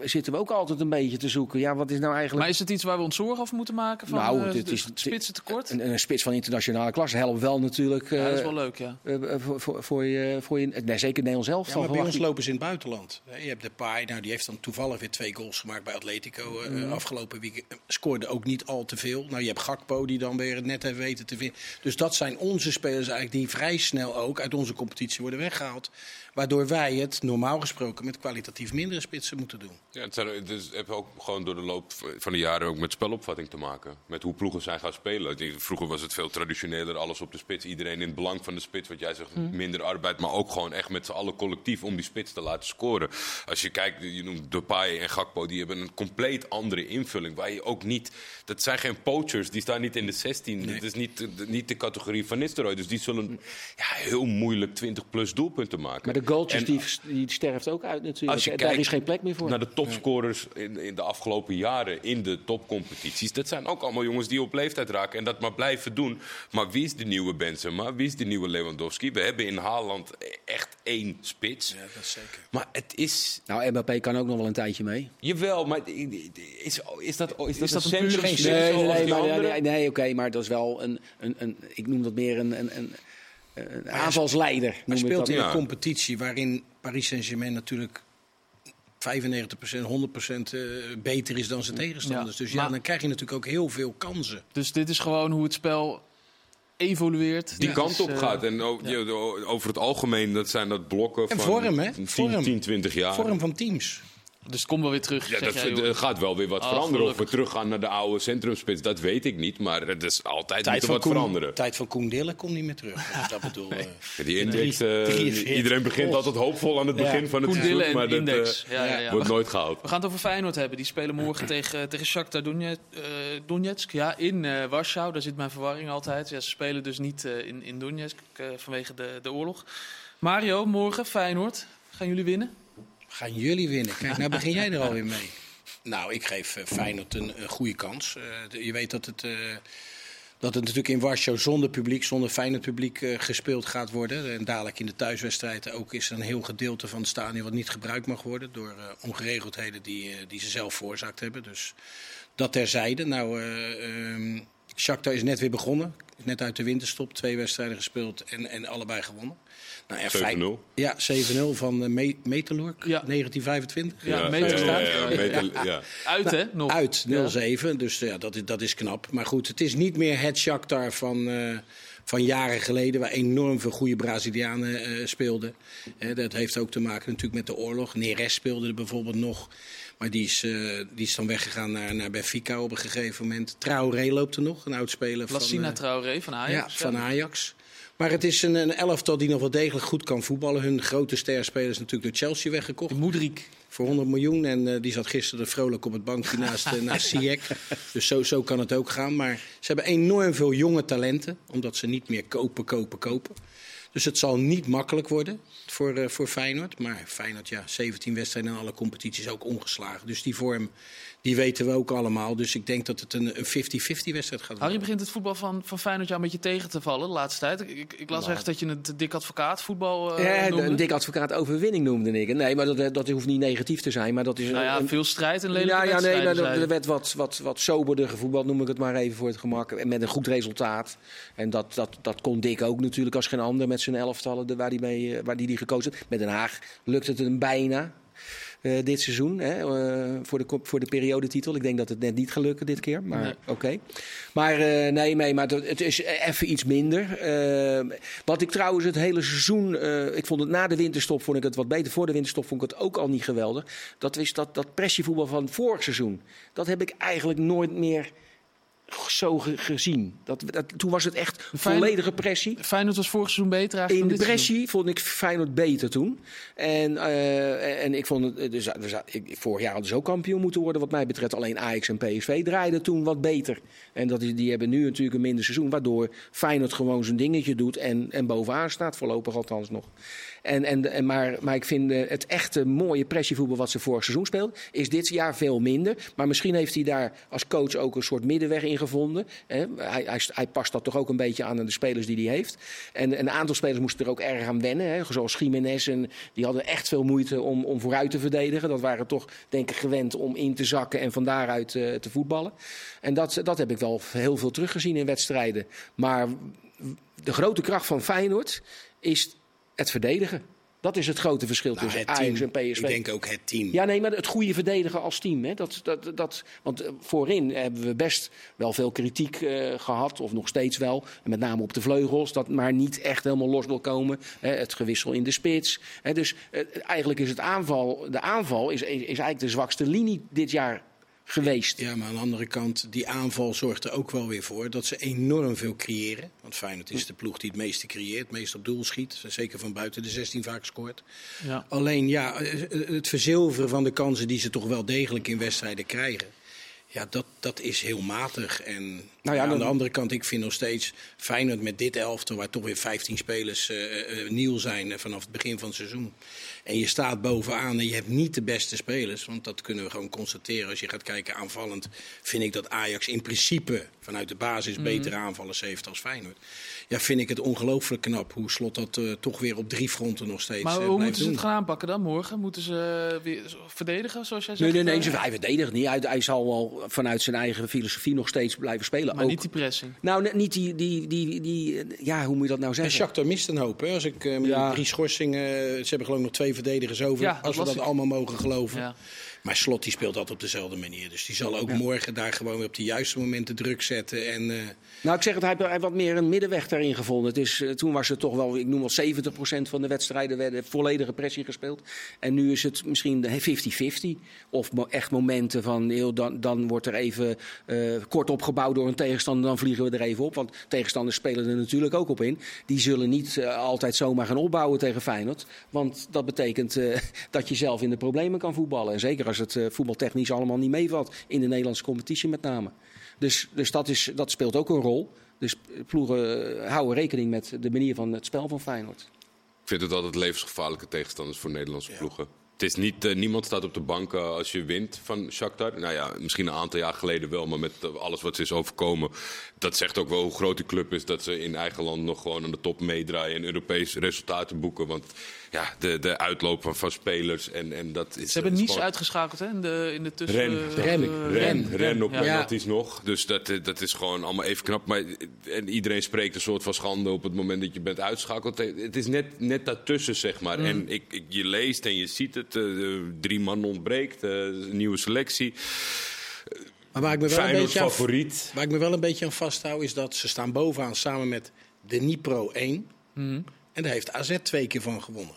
zitten we ook altijd een beetje te zoeken. Ja, wat is nou eigenlijk... Maar is het iets waar we ons zorgen over moeten maken? Van Nou, eh, dit de is- spitsentekort? Een, een spits van internationale klasse helpt wel natuurlijk. Ja, dat is eh, wel leuk, ja. eh, eh, voor, voor, voor je, voor je, nee, zeker Nederland zelf. Ja, maar bij ons lopen ze in het buitenland. Hè, Je hebt de Pai, nou, die heeft dan toevallig weer twee goals gemaakt bij Atletico eh, Mhm. afgelopen week. eh, Scoorde ook niet al te veel. Nou, je hebt Gakpo die dan weer het net heeft weten te vinden. Dus dat zijn onze spelers eigenlijk die vrij snel ook uit onze competitie worden weggehaald. Waardoor wij het normaal gesproken met kwalitatief mindere spitsen moeten doen. Ja, het, zijn, het is- heeft ook gewoon door de loop van de jaren ook met spelopvatting te maken. Met hoe ploegen zijn gaan spelen. Ik denk, Vroeger was het veel traditioneler, alles op de spits. Iedereen in het belang van de spits, wat jij zegt, minder arbeid. Maar ook gewoon echt met z'n allen collectief om die spits te laten scoren. Als je kijkt, je noemt Depay en Gakpo, die hebben een compleet andere invulling. Waar je ook niet, dat zijn geen poachers, die staan niet in de 16. Dat is niet, de- niet de categorie van Nistelrooy. Dus die zullen ja, heel moeilijk 20 plus doelpunten maken. Goaltjes, En- die, die sterft ook uit natuurlijk. Als je Daar is geen plek meer voor. naar de topscorers in, in de afgelopen jaren in de topcompetities. Dat zijn ook allemaal jongens die op leeftijd raken en dat maar blijven doen. Maar wie is de nieuwe Benzema? Wie is de nieuwe Lewandowski? We hebben in Haaland echt één spits. Ja, dat is zeker. Maar het is... Nou, Mbappé kan ook nog wel een tijdje mee. Jawel, maar is, is dat, is dat, dat een pure Nee, nee, nee, nee, oké, maar dat is wel een, een, een ik noem dat meer een, een, een, een aanvalsleider. Hij speelt dat. in Ja. een competitie waarin Paris Saint-Germain natuurlijk 95%, 100% eh, beter is dan zijn tegenstanders. Ja, Dus ja, maar- dan krijg je natuurlijk ook heel veel kansen. Dus dit is gewoon hoe het spel evolueert. Die kant op eh, gaat. En over het algemeen, dat zijn dat blokken En van vorm, hè? 10, Vorm. 10, 20 jaar. Vorm van teams. Dus het komt wel weer terug. Ja, zeg dat, jij, er gaat wel weer wat Oh, veranderen. Of we teruggaan naar de oude centrumspits, dat weet ik niet. Maar het is altijd Tijd moet wat Koen, veranderen. tijd van Koen Dillen komt niet meer terug. Dat bedoel eh, Die index, Drie- eh, 43 iedereen begint altijd hoopvol aan het begin Ja. van het Koen seizoen. Maar dat Index. eh, ja, ja, ja. wordt nooit gehaald. We gaan het over Feyenoord hebben. Die spelen morgen tegen, tegen Shakhtar Donetsk, ja, in eh, Warschau. Daar zit mijn verwarring altijd. Ja, ze spelen dus niet in, in Donetsk vanwege de, de oorlog. Mario, morgen Feyenoord. Gaan jullie winnen? Gaan jullie winnen. Kijk, nou begin jij er alweer mee. Nou, ik geef eh, Feyenoord een, een goede kans. Eh, je weet dat het, eh, dat het natuurlijk in Warschau zonder publiek, zonder Feyenoord publiek eh, gespeeld gaat worden. En dadelijk in de thuiswedstrijden ook is er een heel gedeelte van het stadion wat niet gebruikt mag worden. Door eh, ongeregeldheden die, eh, die ze zelf veroorzaakt hebben. Dus dat terzijde. Nou, eh ehm, Shakhtar is net weer begonnen. Is net uit de winterstop. Twee wedstrijden gespeeld en, en allebei gewonnen. Nou, en Fey- 7-0. Ja, 7-0 van uh, Me Ja. 1925. Ja, meter ja, staat. ja, ja, meter- ja. Uit, hè? Nog. Uit Ja. 0-7, dus ja, dat, is, dat is knap. Maar goed, het is niet meer het Shakhtar van, eh, van jaren geleden... waar enorm veel goede Brazilianen eh, speelden. Hè, dat heeft ook te maken natuurlijk met de oorlog. Neres speelde er bijvoorbeeld nog. Maar die is, eh, die is dan weggegaan naar, naar Benfica op een gegeven moment. Traoré loopt er nog, een oud-speler van... Lassina eh, Traoré van Ajax. ja, van Ajax. Maar het is een, een elftal die nog wel degelijk goed kan voetballen. Hun grote sterspelers is natuurlijk door Chelsea weggekocht. Moedriek. Voor 100 miljoen. En eh, die zat gisteren vrolijk op het bankje naast, uh, naast. Dus zo, zo kan het ook gaan. Maar ze hebben enorm veel jonge talenten. Omdat ze niet meer kopen, kopen, kopen. Dus het zal niet makkelijk worden voor, uh, voor Feyenoord. Maar Feyenoord, ja, 17 wedstrijden in alle competities ook ongeslagen. Dus die vorm, die weten we ook allemaal. Dus ik denk dat het een 50-50 wedstrijd gaat worden. Harry begint het voetbal van, van Feyenoord jou een beetje tegen te vallen de laatste tijd. Ik, ik las nou. echt dat je het dik advocaat voetbal uh, Ja, noemde. een dik advocaat overwinning noemde ik. Nee, maar dat, dat hoeft niet negatief te zijn. Maar dat is nou ja, een, veel strijd en lelijke ja, ja, nee, maar er, er werd wat, wat, wat soberder gevoetbald, noem ik het maar even voor het gemak. En met een goed resultaat. En dat, dat, dat kon Dick ook natuurlijk als geen ander met zijn elftallen waar die, mee, waar die, die gekozen. Met Den Haag lukt het hem bijna. Uh, dit seizoen hè, uh, voor, de, voor de periodetitel. Ik denk dat het net niet gaat lukken dit keer, maar nee. oké. Okay. Maar uh, nee, nee, maar het is even iets minder. wat ik trouwens het hele seizoen, ik vond het na de winterstop vond ik het wat beter. Voor de winterstop vond ik het ook al niet geweldig. Dat is dat, dat pressievoetbal van vorig seizoen. Dat heb ik eigenlijk nooit meer zo ge gezien. Dat, dat, toen was het echt volledige pressie. Feyenoord was vorig seizoen beter In de pressie seizoen. vond ik Feyenoord beter toen. En, uh, en ik vond het, dus, dus, ik, vorig jaar hadden ze ook kampioen moeten worden wat mij betreft. Alleen Ajax en PSV draaiden toen wat beter. En dat, die hebben nu natuurlijk een minder seizoen. Waardoor Feyenoord gewoon zijn dingetje doet en, en bovenaan staat. Voorlopig althans nog. En, en, maar, maar ik vind het echte mooie pressievoetbal wat ze vorig seizoen speelt, is dit jaar veel minder. Maar misschien heeft hij daar als coach ook een soort middenweg in gevonden. Hij, hij, past dat toch ook een beetje aan de spelers die hij heeft. En een aantal spelers moesten er ook erg aan wennen. Hè? Zoals Jiménez. En die hadden echt veel moeite om, om vooruit te verdedigen. Dat waren toch, denk ik, gewend om in te zakken en van daaruit uh, te voetballen. En dat, dat heb ik wel heel veel teruggezien in wedstrijden. Maar de grote kracht van Feyenoord is het verdedigen. Dat is het grote verschil Nou, tussen Ajax team. en PSV. Ik denk ook het team. Ja, nee, maar het goede verdedigen als team. Hè? Dat, dat, dat, want eh, voorin hebben we best wel veel kritiek eh, gehad, of nog steeds wel. En met name op de vleugels, dat maar niet echt helemaal los wil komen. Hè? Het gewissel in de spits. Hè? Dus eh, eigenlijk is het aanval, de aanval is, is eigenlijk de zwakste linie dit jaar geweest. Ja, maar aan de andere kant, die aanval zorgt er ook wel weer voor dat ze enorm veel creëren. Want Feyenoord is de ploeg die het meeste creëert, het meest op doel schiet. Zeker van buiten de 16 vaak scoort. Ja. Alleen ja, het verzilveren van de kansen die ze toch wel degelijk in wedstrijden krijgen. Ja, dat, dat is heel matig. En Nou ja, aan dan- de andere kant, ik vind nog steeds Feyenoord met dit elftal, waar toch weer 15 spelers eh, eh, nieuw zijn eh, vanaf het begin van het seizoen. En je staat bovenaan en je hebt niet de beste spelers. Want dat kunnen we gewoon constateren. Als je gaat kijken aanvallend, vind ik dat Ajax in principe vanuit de basis betere aanvallers heeft als Feyenoord. Ja, vind ik het ongelooflijk knap hoe Slot dat eh, toch weer op drie fronten nog steeds Maar eh, hoe blijft moeten ze doen. het gaan aanpakken dan morgen? Moeten ze eh, weer verdedigen, zoals jij Nee, zegt? nee, nee, eh? ze, hij verdedigt niet. Hij, hij zal wel vanuit zijn eigen filosofie nog steeds blijven spelen. Maar Ook- niet die pressing. Nou, net niet die, die, die, die, ja, hoe moet je dat nou En zeggen? Shakhtar mist een hoop. Hè? Als ik eh, met Ja. drie schorsingen, eh, ze hebben geloof ik nog twee verdedigers over. Ja, als we dat ik. allemaal mogen geloven. Ja. Maar Slot die speelt altijd op dezelfde manier. Dus die zal ook morgen daar gewoon weer op de juiste momenten druk zetten. En, eh, Nou, ik zeg het, hij heeft- wat meer een middenweg daarin gevonden. Het is, eh, toen was het toch wel, ik noem wel 70% van de wedstrijden werden volledige pressie gespeeld. En nu is het misschien de 50-50. Of echt momenten van, heel, dan, dan wordt er even eh, kort opgebouwd door een tegenstander, dan vliegen we er even op. Want tegenstanders spelen er natuurlijk ook op in. Die zullen niet altijd zomaar gaan opbouwen tegen Feyenoord. Want dat betekent dat je zelf in de problemen kan voetballen. En zeker als het eh, voetbaltechnisch allemaal niet meevalt. In de Nederlandse competitie met name. Dus, dus dat, is, dat speelt ook een rol. Dus ploegen eh, houden rekening met de manier van het spel van Feyenoord. Ik vind het altijd levensgevaarlijke tegenstanders voor Nederlandse ploegen. Het is niet, eh, niemand staat op de bank eh, als je wint van Shakhtar. Nou ja, misschien een aantal jaar geleden wel, maar met eh, alles wat ze is overkomen. Dat zegt ook wel hoe groot die club is. Dat ze in eigen land nog gewoon aan de top meedraaien en Europees resultaten boeken. Want ja, de, de uitloop van, van spelers en, en dat is... Ze hebben is niets gewoon- uitgeschakeld hè, in de, in de tussen... Ren, eh, Ren, eh, Ren, ren op ja. penalties nog. Dus dat, eh, dat is gewoon allemaal even knap. Maar en iedereen spreekt een soort van schande op het moment dat je bent uitschakeld. Het is net, net daartussen, zeg maar. En ik, ik, je leest en je ziet het. eh, eh, drie man ontbreekt. eh, een nieuwe selectie. maar waar ik, me wel een beetje aan, favoriet. waar ik me wel een beetje aan vasthoud, is dat ze staan bovenaan samen met de Nipro 1. En daar heeft AZ twee keer van gewonnen.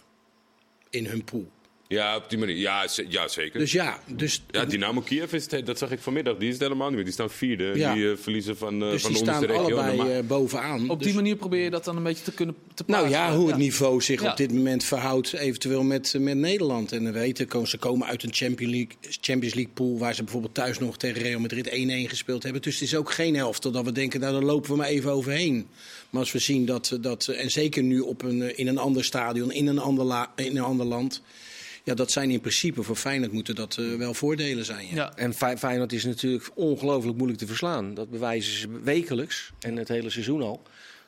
In hun pool. Ja, op die manier. Ja, ja zeker. Dus ja, dus, ja, Dynamo Kiev, is het, dat zag ik vanmiddag. Die is het helemaal niet meer. Die staan vierde. Ja. Die eh, verliezen van, eh dus van die de staan onderste regio. allebei eh, bovenaan. Op die Dus- manier probeer je dat dan een beetje te kunnen te Nou plaatsen. ja, hoe het niveau zich Ja. op dit moment verhoudt, eventueel met, met Nederland. En we weten, ze komen uit een Champions League, Champions League pool waar ze bijvoorbeeld thuis nog tegen Real Madrid 1-1 gespeeld hebben. Dus het is ook geen helft dat we denken, nou daar lopen we maar even overheen. Maar als we zien dat, dat en zeker nu op een, in een ander stadion, in een ander, la- in een ander land. Ja, dat zijn in principe voor Feyenoord moeten dat eh, wel voordelen zijn. Ja. Ja. En Fey- Feyenoord is natuurlijk ongelooflijk moeilijk te verslaan. Dat bewijzen ze wekelijks en het hele seizoen al.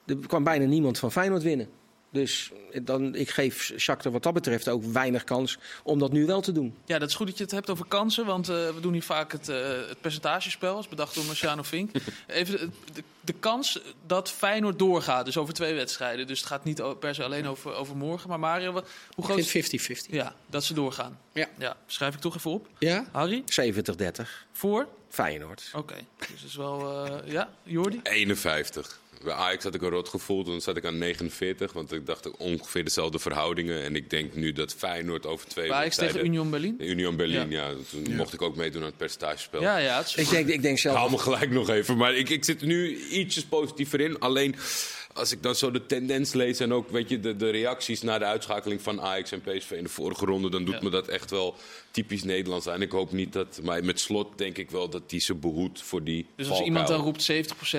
Er kwam bijna niemand van Feyenoord winnen. Dus dan, ik geef Shakhtar wat dat betreft ook weinig kans om dat nu wel te doen. Ja, dat is goed dat je het hebt over kansen, want eh, we doen hier vaak het, eh, het percentagespel, als bedacht door Marciano Vink. Even de, de, kans dat Feyenoord doorgaat, dus over twee wedstrijden. Dus het gaat niet per se alleen over, over morgen. Maar Mario, wat- hoe groot Ik is... vind 50-50. Ja, dat ze doorgaan. Ja. ja. Schrijf ik toch even op. Ja? Harry, 70-30 voor? Feyenoord. Oké, dus dat is wel... eh, ja, Jordi? 51. Bij Ajax had ik een rot gevoel, toen zat ik aan 49. Want ik dacht ongeveer dezelfde verhoudingen. En ik denk nu dat Feyenoord over twee Bij Ajax tegen Union Berlin? Union Berlin, ja. Toen mocht ik ook meedoen aan het percentagespel. Ja, ja, het is Ik denk, ik denk zelf. Haal me gelijk nog even. Maar ik, ik zit er nu ietsjes positiever in. Alleen als ik dan zo de tendens lees en ook weet je, de, de reacties na de uitschakeling van Ajax en PSV in de vorige ronde, dan doet Ja. me dat echt wel typisch Nederlands aan. Ik hoop niet dat. Maar met slot denk ik wel dat die ze behoedt voor die. Dus als valkuil. iemand dan roept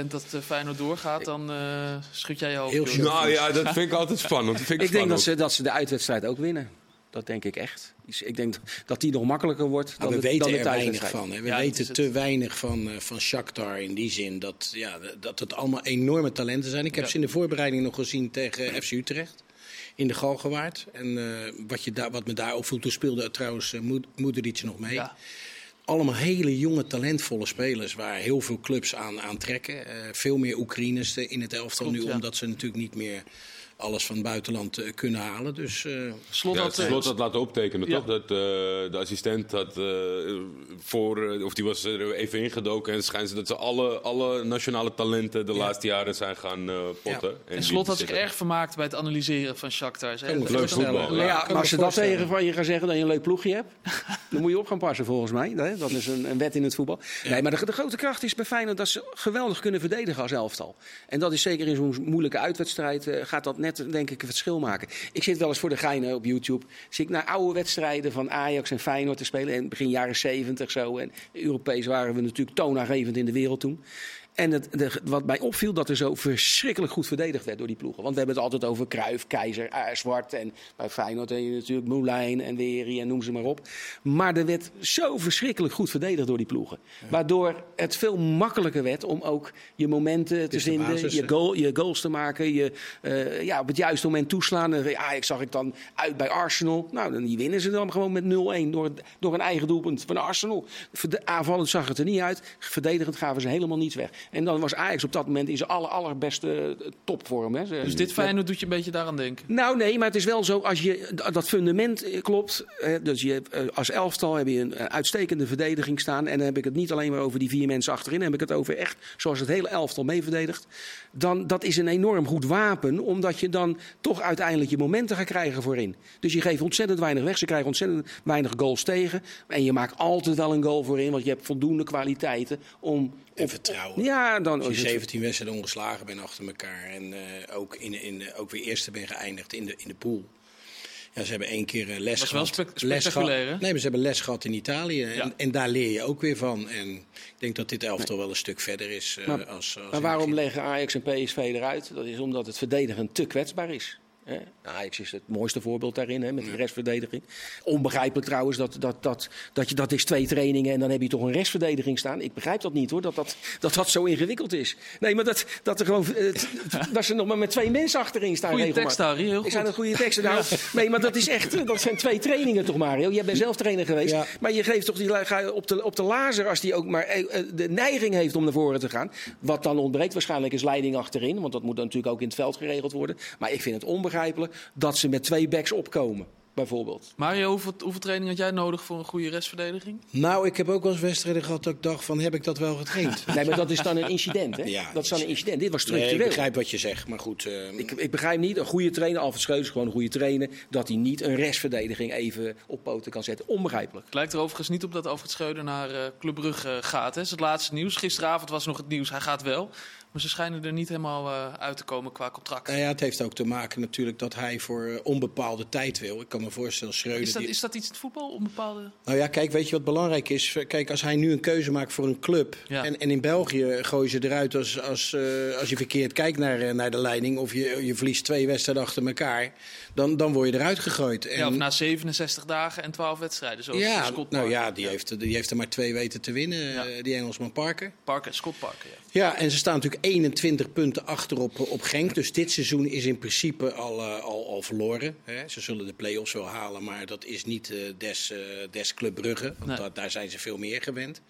70% dat eh, Feyenoord doorgaat, dan eh schud jij je hoofd. Heel. Nou ja, dat vind ik altijd spannend. Dat vind ik Ik denk dat ze, dat ze de uitwedstrijd ook winnen. Dat denk ik echt. Dus Ik denk dat die nog makkelijker wordt dan we dan weten de er weinig van. Hè. We Ja, weten het. te weinig van, eh, van Shakhtar in die zin dat, ja, dat het allemaal enorme talenten zijn. Ik heb Ja. ze in de voorbereiding nog gezien tegen FC Utrecht in de Galgenwaard. En eh, wat, je daar, wat me daar opviel, toen speelde trouwens uh, nog mee. Ja. Allemaal hele jonge, talentvolle spelers waar heel veel clubs aan, aan trekken. Veel meer Oekraïners in het elftal Klopt, nu, omdat ze natuurlijk niet meer alles van het buitenland eh, kunnen halen. Dus eh, Slot Ja, had, eh, slot had laten optekenen, Ja. toch? Dat eh, de assistent had eh, voor, of die was er even ingedoken en het schijnt ze dat ze alle, alle nationale talenten de laatste jaren zijn gaan eh, potten. En Slot had zich erg vermaakt bij het analyseren van Shakhtar. Ze Leuk voorstellen. voetbal, Maar ja. maar als ze dat tegen van je gaan zeggen dat je een leuk ploegje hebt, dan moet je op gaan passen volgens mij. hè. Dat is een, een wet in het voetbal. Nee, maar de, de grote kracht is bij Feyenoord dat ze geweldig kunnen verdedigen als elftal. En dat is zeker in zo'n moeilijke uitwedstrijd eh, gaat dat net denk ik een verschil maken. Ik zit wel eens voor de geinen op YouTube, zie ik naar oude wedstrijden van Ajax en Feyenoord te spelen. En begin jaren 70 zo. En Europees waren we natuurlijk toonaangevend in de wereld toen. En het, de, wat mij opviel, dat er zo verschrikkelijk goed verdedigd werd door die ploegen. Want we hebben het altijd over Kruif, Keizer, eh, Zwart. En bij Feyenoord heb je natuurlijk Moulijn en Weri en noem ze maar op. Maar er werd zo verschrikkelijk goed verdedigd door die ploegen. Waardoor het veel makkelijker werd om ook je momenten te vinden. basis, je, goal, je goals te maken. Je eh, ja, op het juiste moment toeslaan. En, ja, ik zag ik dan uit bij Arsenal. Nou, dan die winnen ze dan gewoon met 0-1 door, door een eigen doelpunt van Arsenal. Aanvallend zag het er niet uit. Verdedigend gaven ze helemaal niets weg. En dan was Ajax op dat moment in zijn aller, allerbeste eh, topvorm. Hè. Dus dit Feyenoord doet je een beetje daaraan denken. nou nee, maar het is wel zo als je dat fundament eh, klopt. eh, Dus je, eh, als elftal heb je een uitstekende verdediging staan. En dan heb ik het niet alleen maar over die vier mensen achterin. Dan heb ik het over echt zoals het hele elftal mee verdedigt. Dan dat is een enorm goed wapen. Omdat je dan toch uiteindelijk je momenten gaat krijgen voorin. Dus je geeft ontzettend weinig weg. Ze krijgen ontzettend weinig goals tegen. En je maakt altijd wel een goal voorin. Want je hebt voldoende kwaliteiten om. En vertrouwen. Ja, dan Als je is het- 17 wedstrijden ongeslagen bent achter elkaar en eh, ook, in, in, ook weer eerste bent geëindigd in de, in de pool. Ja, ze hebben één keer eh, les Was wel gehad. spectaculair, gehad- hè? Nee, maar ze hebben les gehad in Italië. En, Ja. en daar leer je ook weer van. En ik denk dat dit elftal wel een stuk verder is. eh, Maar- als, als Maar waarom leggen Ajax en PSV eruit? Dat is omdat het verdedigen te kwetsbaar is. Hè? Ajax is het mooiste voorbeeld daarin, hè, met die restverdediging. Onbegrijpelijk trouwens dat, dat, dat, dat je dat is twee trainingen en dan heb je toch een restverdediging staan. Ik begrijp dat niet hoor, dat dat, dat, dat zo ingewikkeld is. Nee, maar dat, dat, er gewoon, eh, dat ze nog maar met twee mensen achterin staan. Goeie regelmatig. tekst, Harry. Heel Ik goed. zijn dat goede teksten. Nou, nee, maar dat is echt. Dat zijn twee trainingen toch, Mario? Jij bent zelf trainer geweest. Ja. Maar je geeft toch die ga op de, op de lazer als die ook maar eh, eh, de neiging heeft om naar voren te gaan. Wat dan ontbreekt waarschijnlijk is leiding achterin. Want dat moet dan natuurlijk ook in het veld geregeld worden. Maar ik vind het onbegrijpelijk dat ze met twee backs opkomen. bijvoorbeeld. Mario, hoeveel, hoeveel training had jij nodig voor een goede restverdediging? Nou, ik heb ook wel eens wedstrijden gehad dat ik dacht van, heb ik dat wel getraind? Nee, maar dat is dan een incident, hè? Ja, dat is dan een incident. Dit was Nee, ik structureel. begrijp wat je zegt, maar goed. eh, ik, ik begrijp niet, een goede trainer, Alfred Schreus is gewoon een goede trainer, dat hij niet een restverdediging even op poten kan zetten. Onbegrijpelijk. Het lijkt er overigens niet op dat Alfred Schreuder naar eh, Club Brugge gaat. Hè. Dat is het laatste nieuws. Gisteravond was nog het nieuws, hij gaat wel. Maar ze schijnen er niet helemaal eh, uit te komen qua contract. nou ja, het heeft ook te maken natuurlijk dat hij voor eh, onbepaalde tijd wil. Ik kan me voorstellen, Schreuder... Is dat, die- is dat iets in het voetbal? Om bepaalde... Nou ja, kijk, weet je wat belangrijk is? Kijk, als hij nu een keuze maakt voor een club. Ja. En, en in België gooien ze eruit als, als, eh, als je verkeerd kijkt naar, naar de leiding. of je, je verliest twee wedstrijden achter elkaar. Dan, dan word je eruit gegooid. En, Ja, of na 67 dagen en 12 wedstrijden. Zoals ja, Scott nou ja, die, Heeft, die heeft er maar twee weten te winnen, Ja. die Engelsman Parker. Parker, Scott Parker, ja. Ja, en ze staan natuurlijk 21 punten achter op, op Genk. Dus dit seizoen is in principe al, eh, al, al verloren. Hè. Ze zullen de play-offs wel halen, maar dat is niet eh, des, eh, des Club Brugge. Want Nee. daar, daar zijn ze veel meer gewend.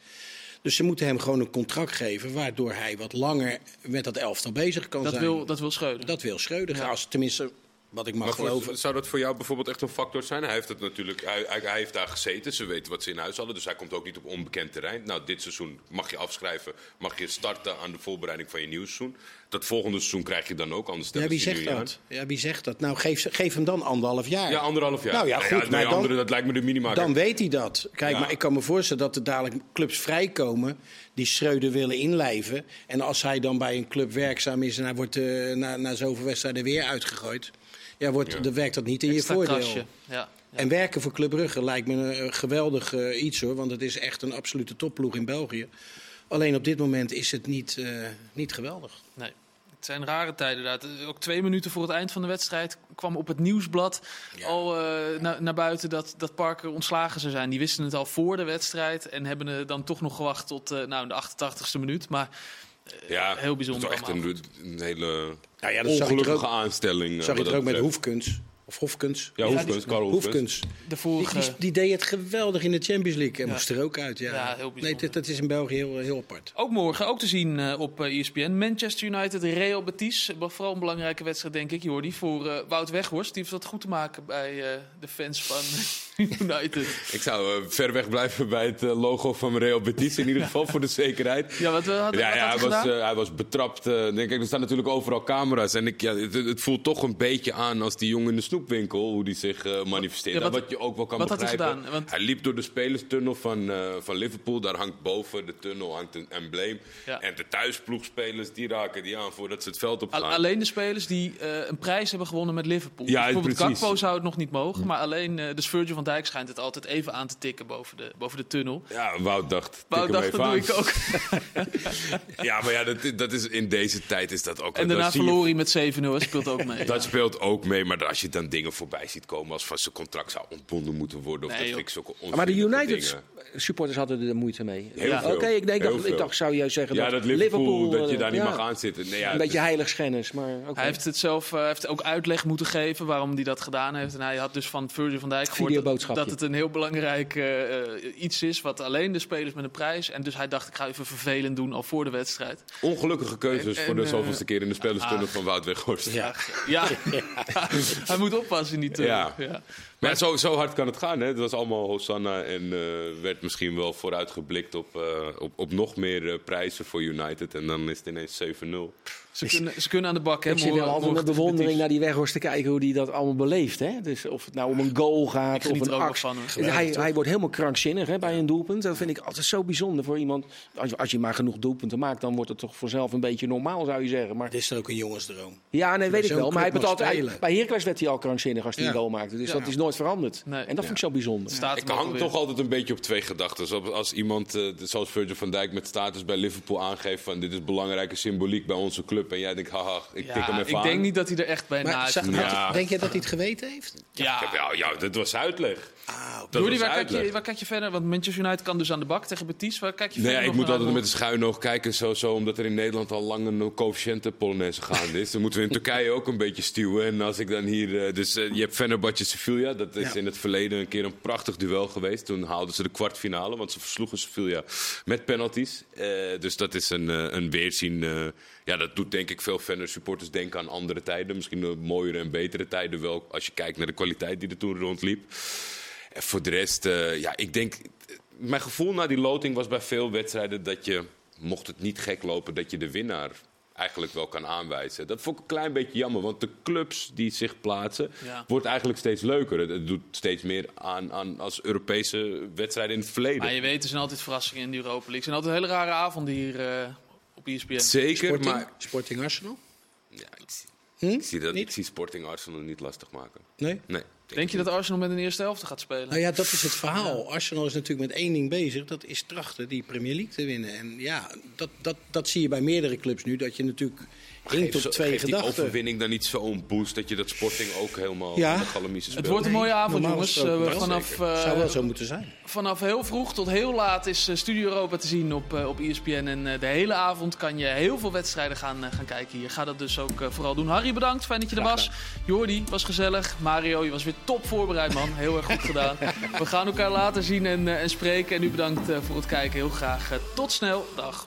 Dus ze moeten hem gewoon een contract geven... waardoor hij wat langer met dat elftal bezig kan Dat zijn. wil, dat wil Schreuder. Dat wil Schreuder. Ja. Als, tenminste, wat ik mag Maar geloven. zou dat voor jou bijvoorbeeld echt een factor zijn? Hij heeft het natuurlijk, hij, hij, heeft daar gezeten. Ze weten wat ze in huis hadden, dus hij komt ook niet op onbekend terrein. Nou, dit seizoen mag je afschrijven, mag je starten aan de voorbereiding van je nieuw seizoen. Dat volgende seizoen krijg je dan ook, anders Ja, wie zegt dat? Ja, wie zegt dat? Nou, geef, geef hem dan anderhalf jaar. Ja, anderhalf jaar. Nou ja, goed, maar dan- andere, dat lijkt me de minima. Dan weet hij dat. Kijk, Ja. maar ik kan me voorstellen dat er dadelijk clubs vrijkomen die Schreuder willen inlijven. En als hij dan bij een club werkzaam is en hij wordt eh, na, na zoveel wedstrijden weer uitgegooid, ja, wordt, Ja. dan werkt dat niet in je voordeel. krasje. Ja. Ja. En werken voor Club Brugge lijkt me een geweldig eh, iets hoor, want het is echt een absolute topploeg in België. Alleen op dit moment is het niet, eh, niet geweldig. Nee. Het zijn rare tijden inderdaad. Ook twee minuten voor het eind van de wedstrijd kwam op het nieuwsblad Ja. al eh, na- naar buiten dat, dat Parker ontslagen zou zijn. Die wisten het al voor de wedstrijd en hebben er dan toch nog gewacht tot eh, nou, de 88ste minuut. Maar ja, heel bijzonder Het is echt een, een hele Nou ja, dat zag ongelukkige ook, aanstelling. eh, zag je er ook dat met. Hoefkens. Of Hofkens. Ja, Hoefkens, Karl Hoefkens. Hoefkens. de Die, vorige... die, die deed het geweldig in de Champions League en Ja. moest er ook uit. Ja, Ja, heel bijzonder. nee, dat, dat is in België heel, heel apart. Ook morgen, ook te zien eh, op eh, ESPN. Manchester United, Real Betis. Eh, Vooral een belangrijke wedstrijd, denk ik, Jordi. Voor eh, Wout Weghorst. Die heeft wat goed te maken bij eh, de fans van United. Ik zou eh, ver weg blijven bij het eh, logo van Real Betis, in ieder geval voor de zekerheid. Ja, wat, uh, had, Ja, wat ja had hij, was, gedaan? eh, hij was betrapt. eh, denk ik. Er staan natuurlijk overal camera's. En ik, ja, het, het voelt toch een beetje aan als die jongen in de snoepwinkel, hoe die zich eh, manifesteert. Ja, wat- Nou, wat je ook wel kan wat had hij begrijpen. gedaan? Want- Hij liep door de spelerstunnel van, eh, van Liverpool. Daar hangt boven de tunnel hangt een embleem. En de thuisploegspelers die raken die aan voordat ze het veld op Al- gaan. alleen de spelers die eh, een prijs hebben gewonnen met Liverpool. Ja, Dus bijvoorbeeld precies. Gakpo zou het nog niet mogen. Maar alleen, eh dus Virgil van Dijk schijnt het altijd even aan te tikken boven de, boven de tunnel. Ja, Wout dacht. Wout dacht, dat doe ik ook. Ja, maar ja, dat, dat is, in deze tijd is dat ook... En dat daarna verloor hij met 7-0. Dat speelt ook mee. Dat speelt ook mee, maar als je dan dingen voorbij ziet komen als van zijn contract zou ontbonden moeten worden. Of Nee, dat vind ik zulke Maar de United dingen. supporters hadden er moeite mee. Heel Ja. veel. Oké, ik, Heel dacht, ik dacht, zou jij zeggen Ja, dat Liverpool, dat je eh, daar niet mag aan zitten. Nee, ja, Een beetje is- heiligschennis, maar. Hij heeft het zelf eh, heeft ook uitleg moeten geven waarom hij dat gedaan heeft. En hij had dus van Virgil van Dijk gehoord dat, het een heel belangrijk eh, eh, iets is. Wat alleen de spelers met een prijs. En dus hij dacht, ik ga even vervelend doen al voor de wedstrijd. Ongelukkige keuzes En- voor de zoveelste keer in de spelerstunnel ah. van Wout Weghorst. Ja. Ja, hij moet oppassen niet. eh, Ja. ja. Maar ja, zo, zo hard kan het gaan. Hè? Het was allemaal Hosanna en eh, werd misschien wel vooruitgeblikt op, eh, op, op nog meer eh, prijzen voor United. En dan is het ineens 7-0. Ze, kunnen, ze kunnen aan de bak. Hè, Ik zit wel altijd met bewondering naar die Weghorst te kijken hoe hij dat allemaal beleeft. Hè? Dus of het nou om een goal gaat Ik of er een actie. Dus hij, hij wordt helemaal krankzinnig hè, bij een doelpunt. Dat vind ik altijd zo bijzonder voor iemand. Als je, als je maar genoeg doelpunten maakt, dan wordt het toch vanzelf een beetje normaal, zou je zeggen. Maar Het is er ook een jongensdroom. ja, nee, weet ik wel. Maar hij club heeft het mag altijd, spelen. bij Heracles werd hij al krankzinnig als hij Ja. een goal maakte. Dus Ja. dat is nooit veranderd. Nee. En dat vind ik zo bijzonder. Het staat Ik hang alweer. toch altijd een beetje op twee gedachten. Als, als iemand eh, zoals Virgil van Dijk met status bij Liverpool aangeeft van dit is belangrijke symboliek bij onze club. En jij denkt, haha, ik tik hem Ja, even ik aan. denk niet dat hij er echt bij Maar had- Ja. denk jij dat hij het geweten heeft? Ja, Ja, ja, dat was uitleg. Ah, Jordi, waar kijk, je, waar kijk je verder? Want Manchester United kan dus aan de bak tegen Betis. Waar kijk je Nee, verder ik nog moet altijd met een schuin oog kijken, zo, zo, omdat er in Nederland al lang een coëfficiënte Polonaise gaande is. Dan moeten we in Turkije ook een beetje stuwen. En als ik dan hier, eh, dus eh, je hebt Fenerbahce Sevilla, dat is Ja. in het verleden een keer een prachtig duel geweest. Toen haalden ze de kwartfinale, want ze versloegen Sevilla met penalties. Eh, dus dat is een, een weerzien. eh, ja, dat doet denk ik veel Fener supporters denken aan andere tijden. Misschien mooiere en betere tijden wel, als je kijkt naar de kwaliteit die er toen rondliep. En voor de rest, eh, ja, ik denk... Mijn gevoel na die loting was bij veel wedstrijden dat je, mocht het niet gek lopen, dat je de winnaar eigenlijk wel kan aanwijzen. Dat vond ik een klein beetje jammer, want de clubs die zich plaatsen, Ja. wordt eigenlijk steeds leuker. Het, het doet steeds meer aan, aan als Europese wedstrijden in het verleden. Maar je weet, er zijn altijd verrassingen in de Europa League. Er zijn altijd hele rare avonden hier eh, op ESPN. Zeker, Sporting, maar Sporting Arsenal? ja, ik, zie- Hm? ik zie dat, Niet? ik zie Sporting Arsenal niet lastig maken. Nee? Nee. Denk je dat Arsenal met een eerste helft gaat spelen? Nou ja, dat is het verhaal. Arsenal is natuurlijk met één ding bezig. Dat is trachten die Premier League te winnen. En ja, dat, dat, dat zie je bij meerdere clubs nu. Dat je natuurlijk op zo- twee geeft die overwinning dan niet zo'n boost dat je dat Sporting ook helemaal Ja. in de galamiezen speelt? Het wordt een mooie avond, jongens. Eh, vanaf, eh, Zou wel zo moeten zijn. vanaf heel vroeg tot heel laat is eh, Studio Europa te zien op, eh, op ESPN. En eh, de hele avond kan je heel veel wedstrijden gaan, eh, gaan kijken hier. Ga dat dus ook eh, vooral doen. Harry, bedankt. Fijn dat je er was. Jordi, was gezellig. Mario, je was weer top voorbereid, man. Heel erg goed gedaan. We gaan elkaar later zien en, eh, en spreken. En u bedankt eh, voor het kijken. Heel graag. eh, tot snel. Dag.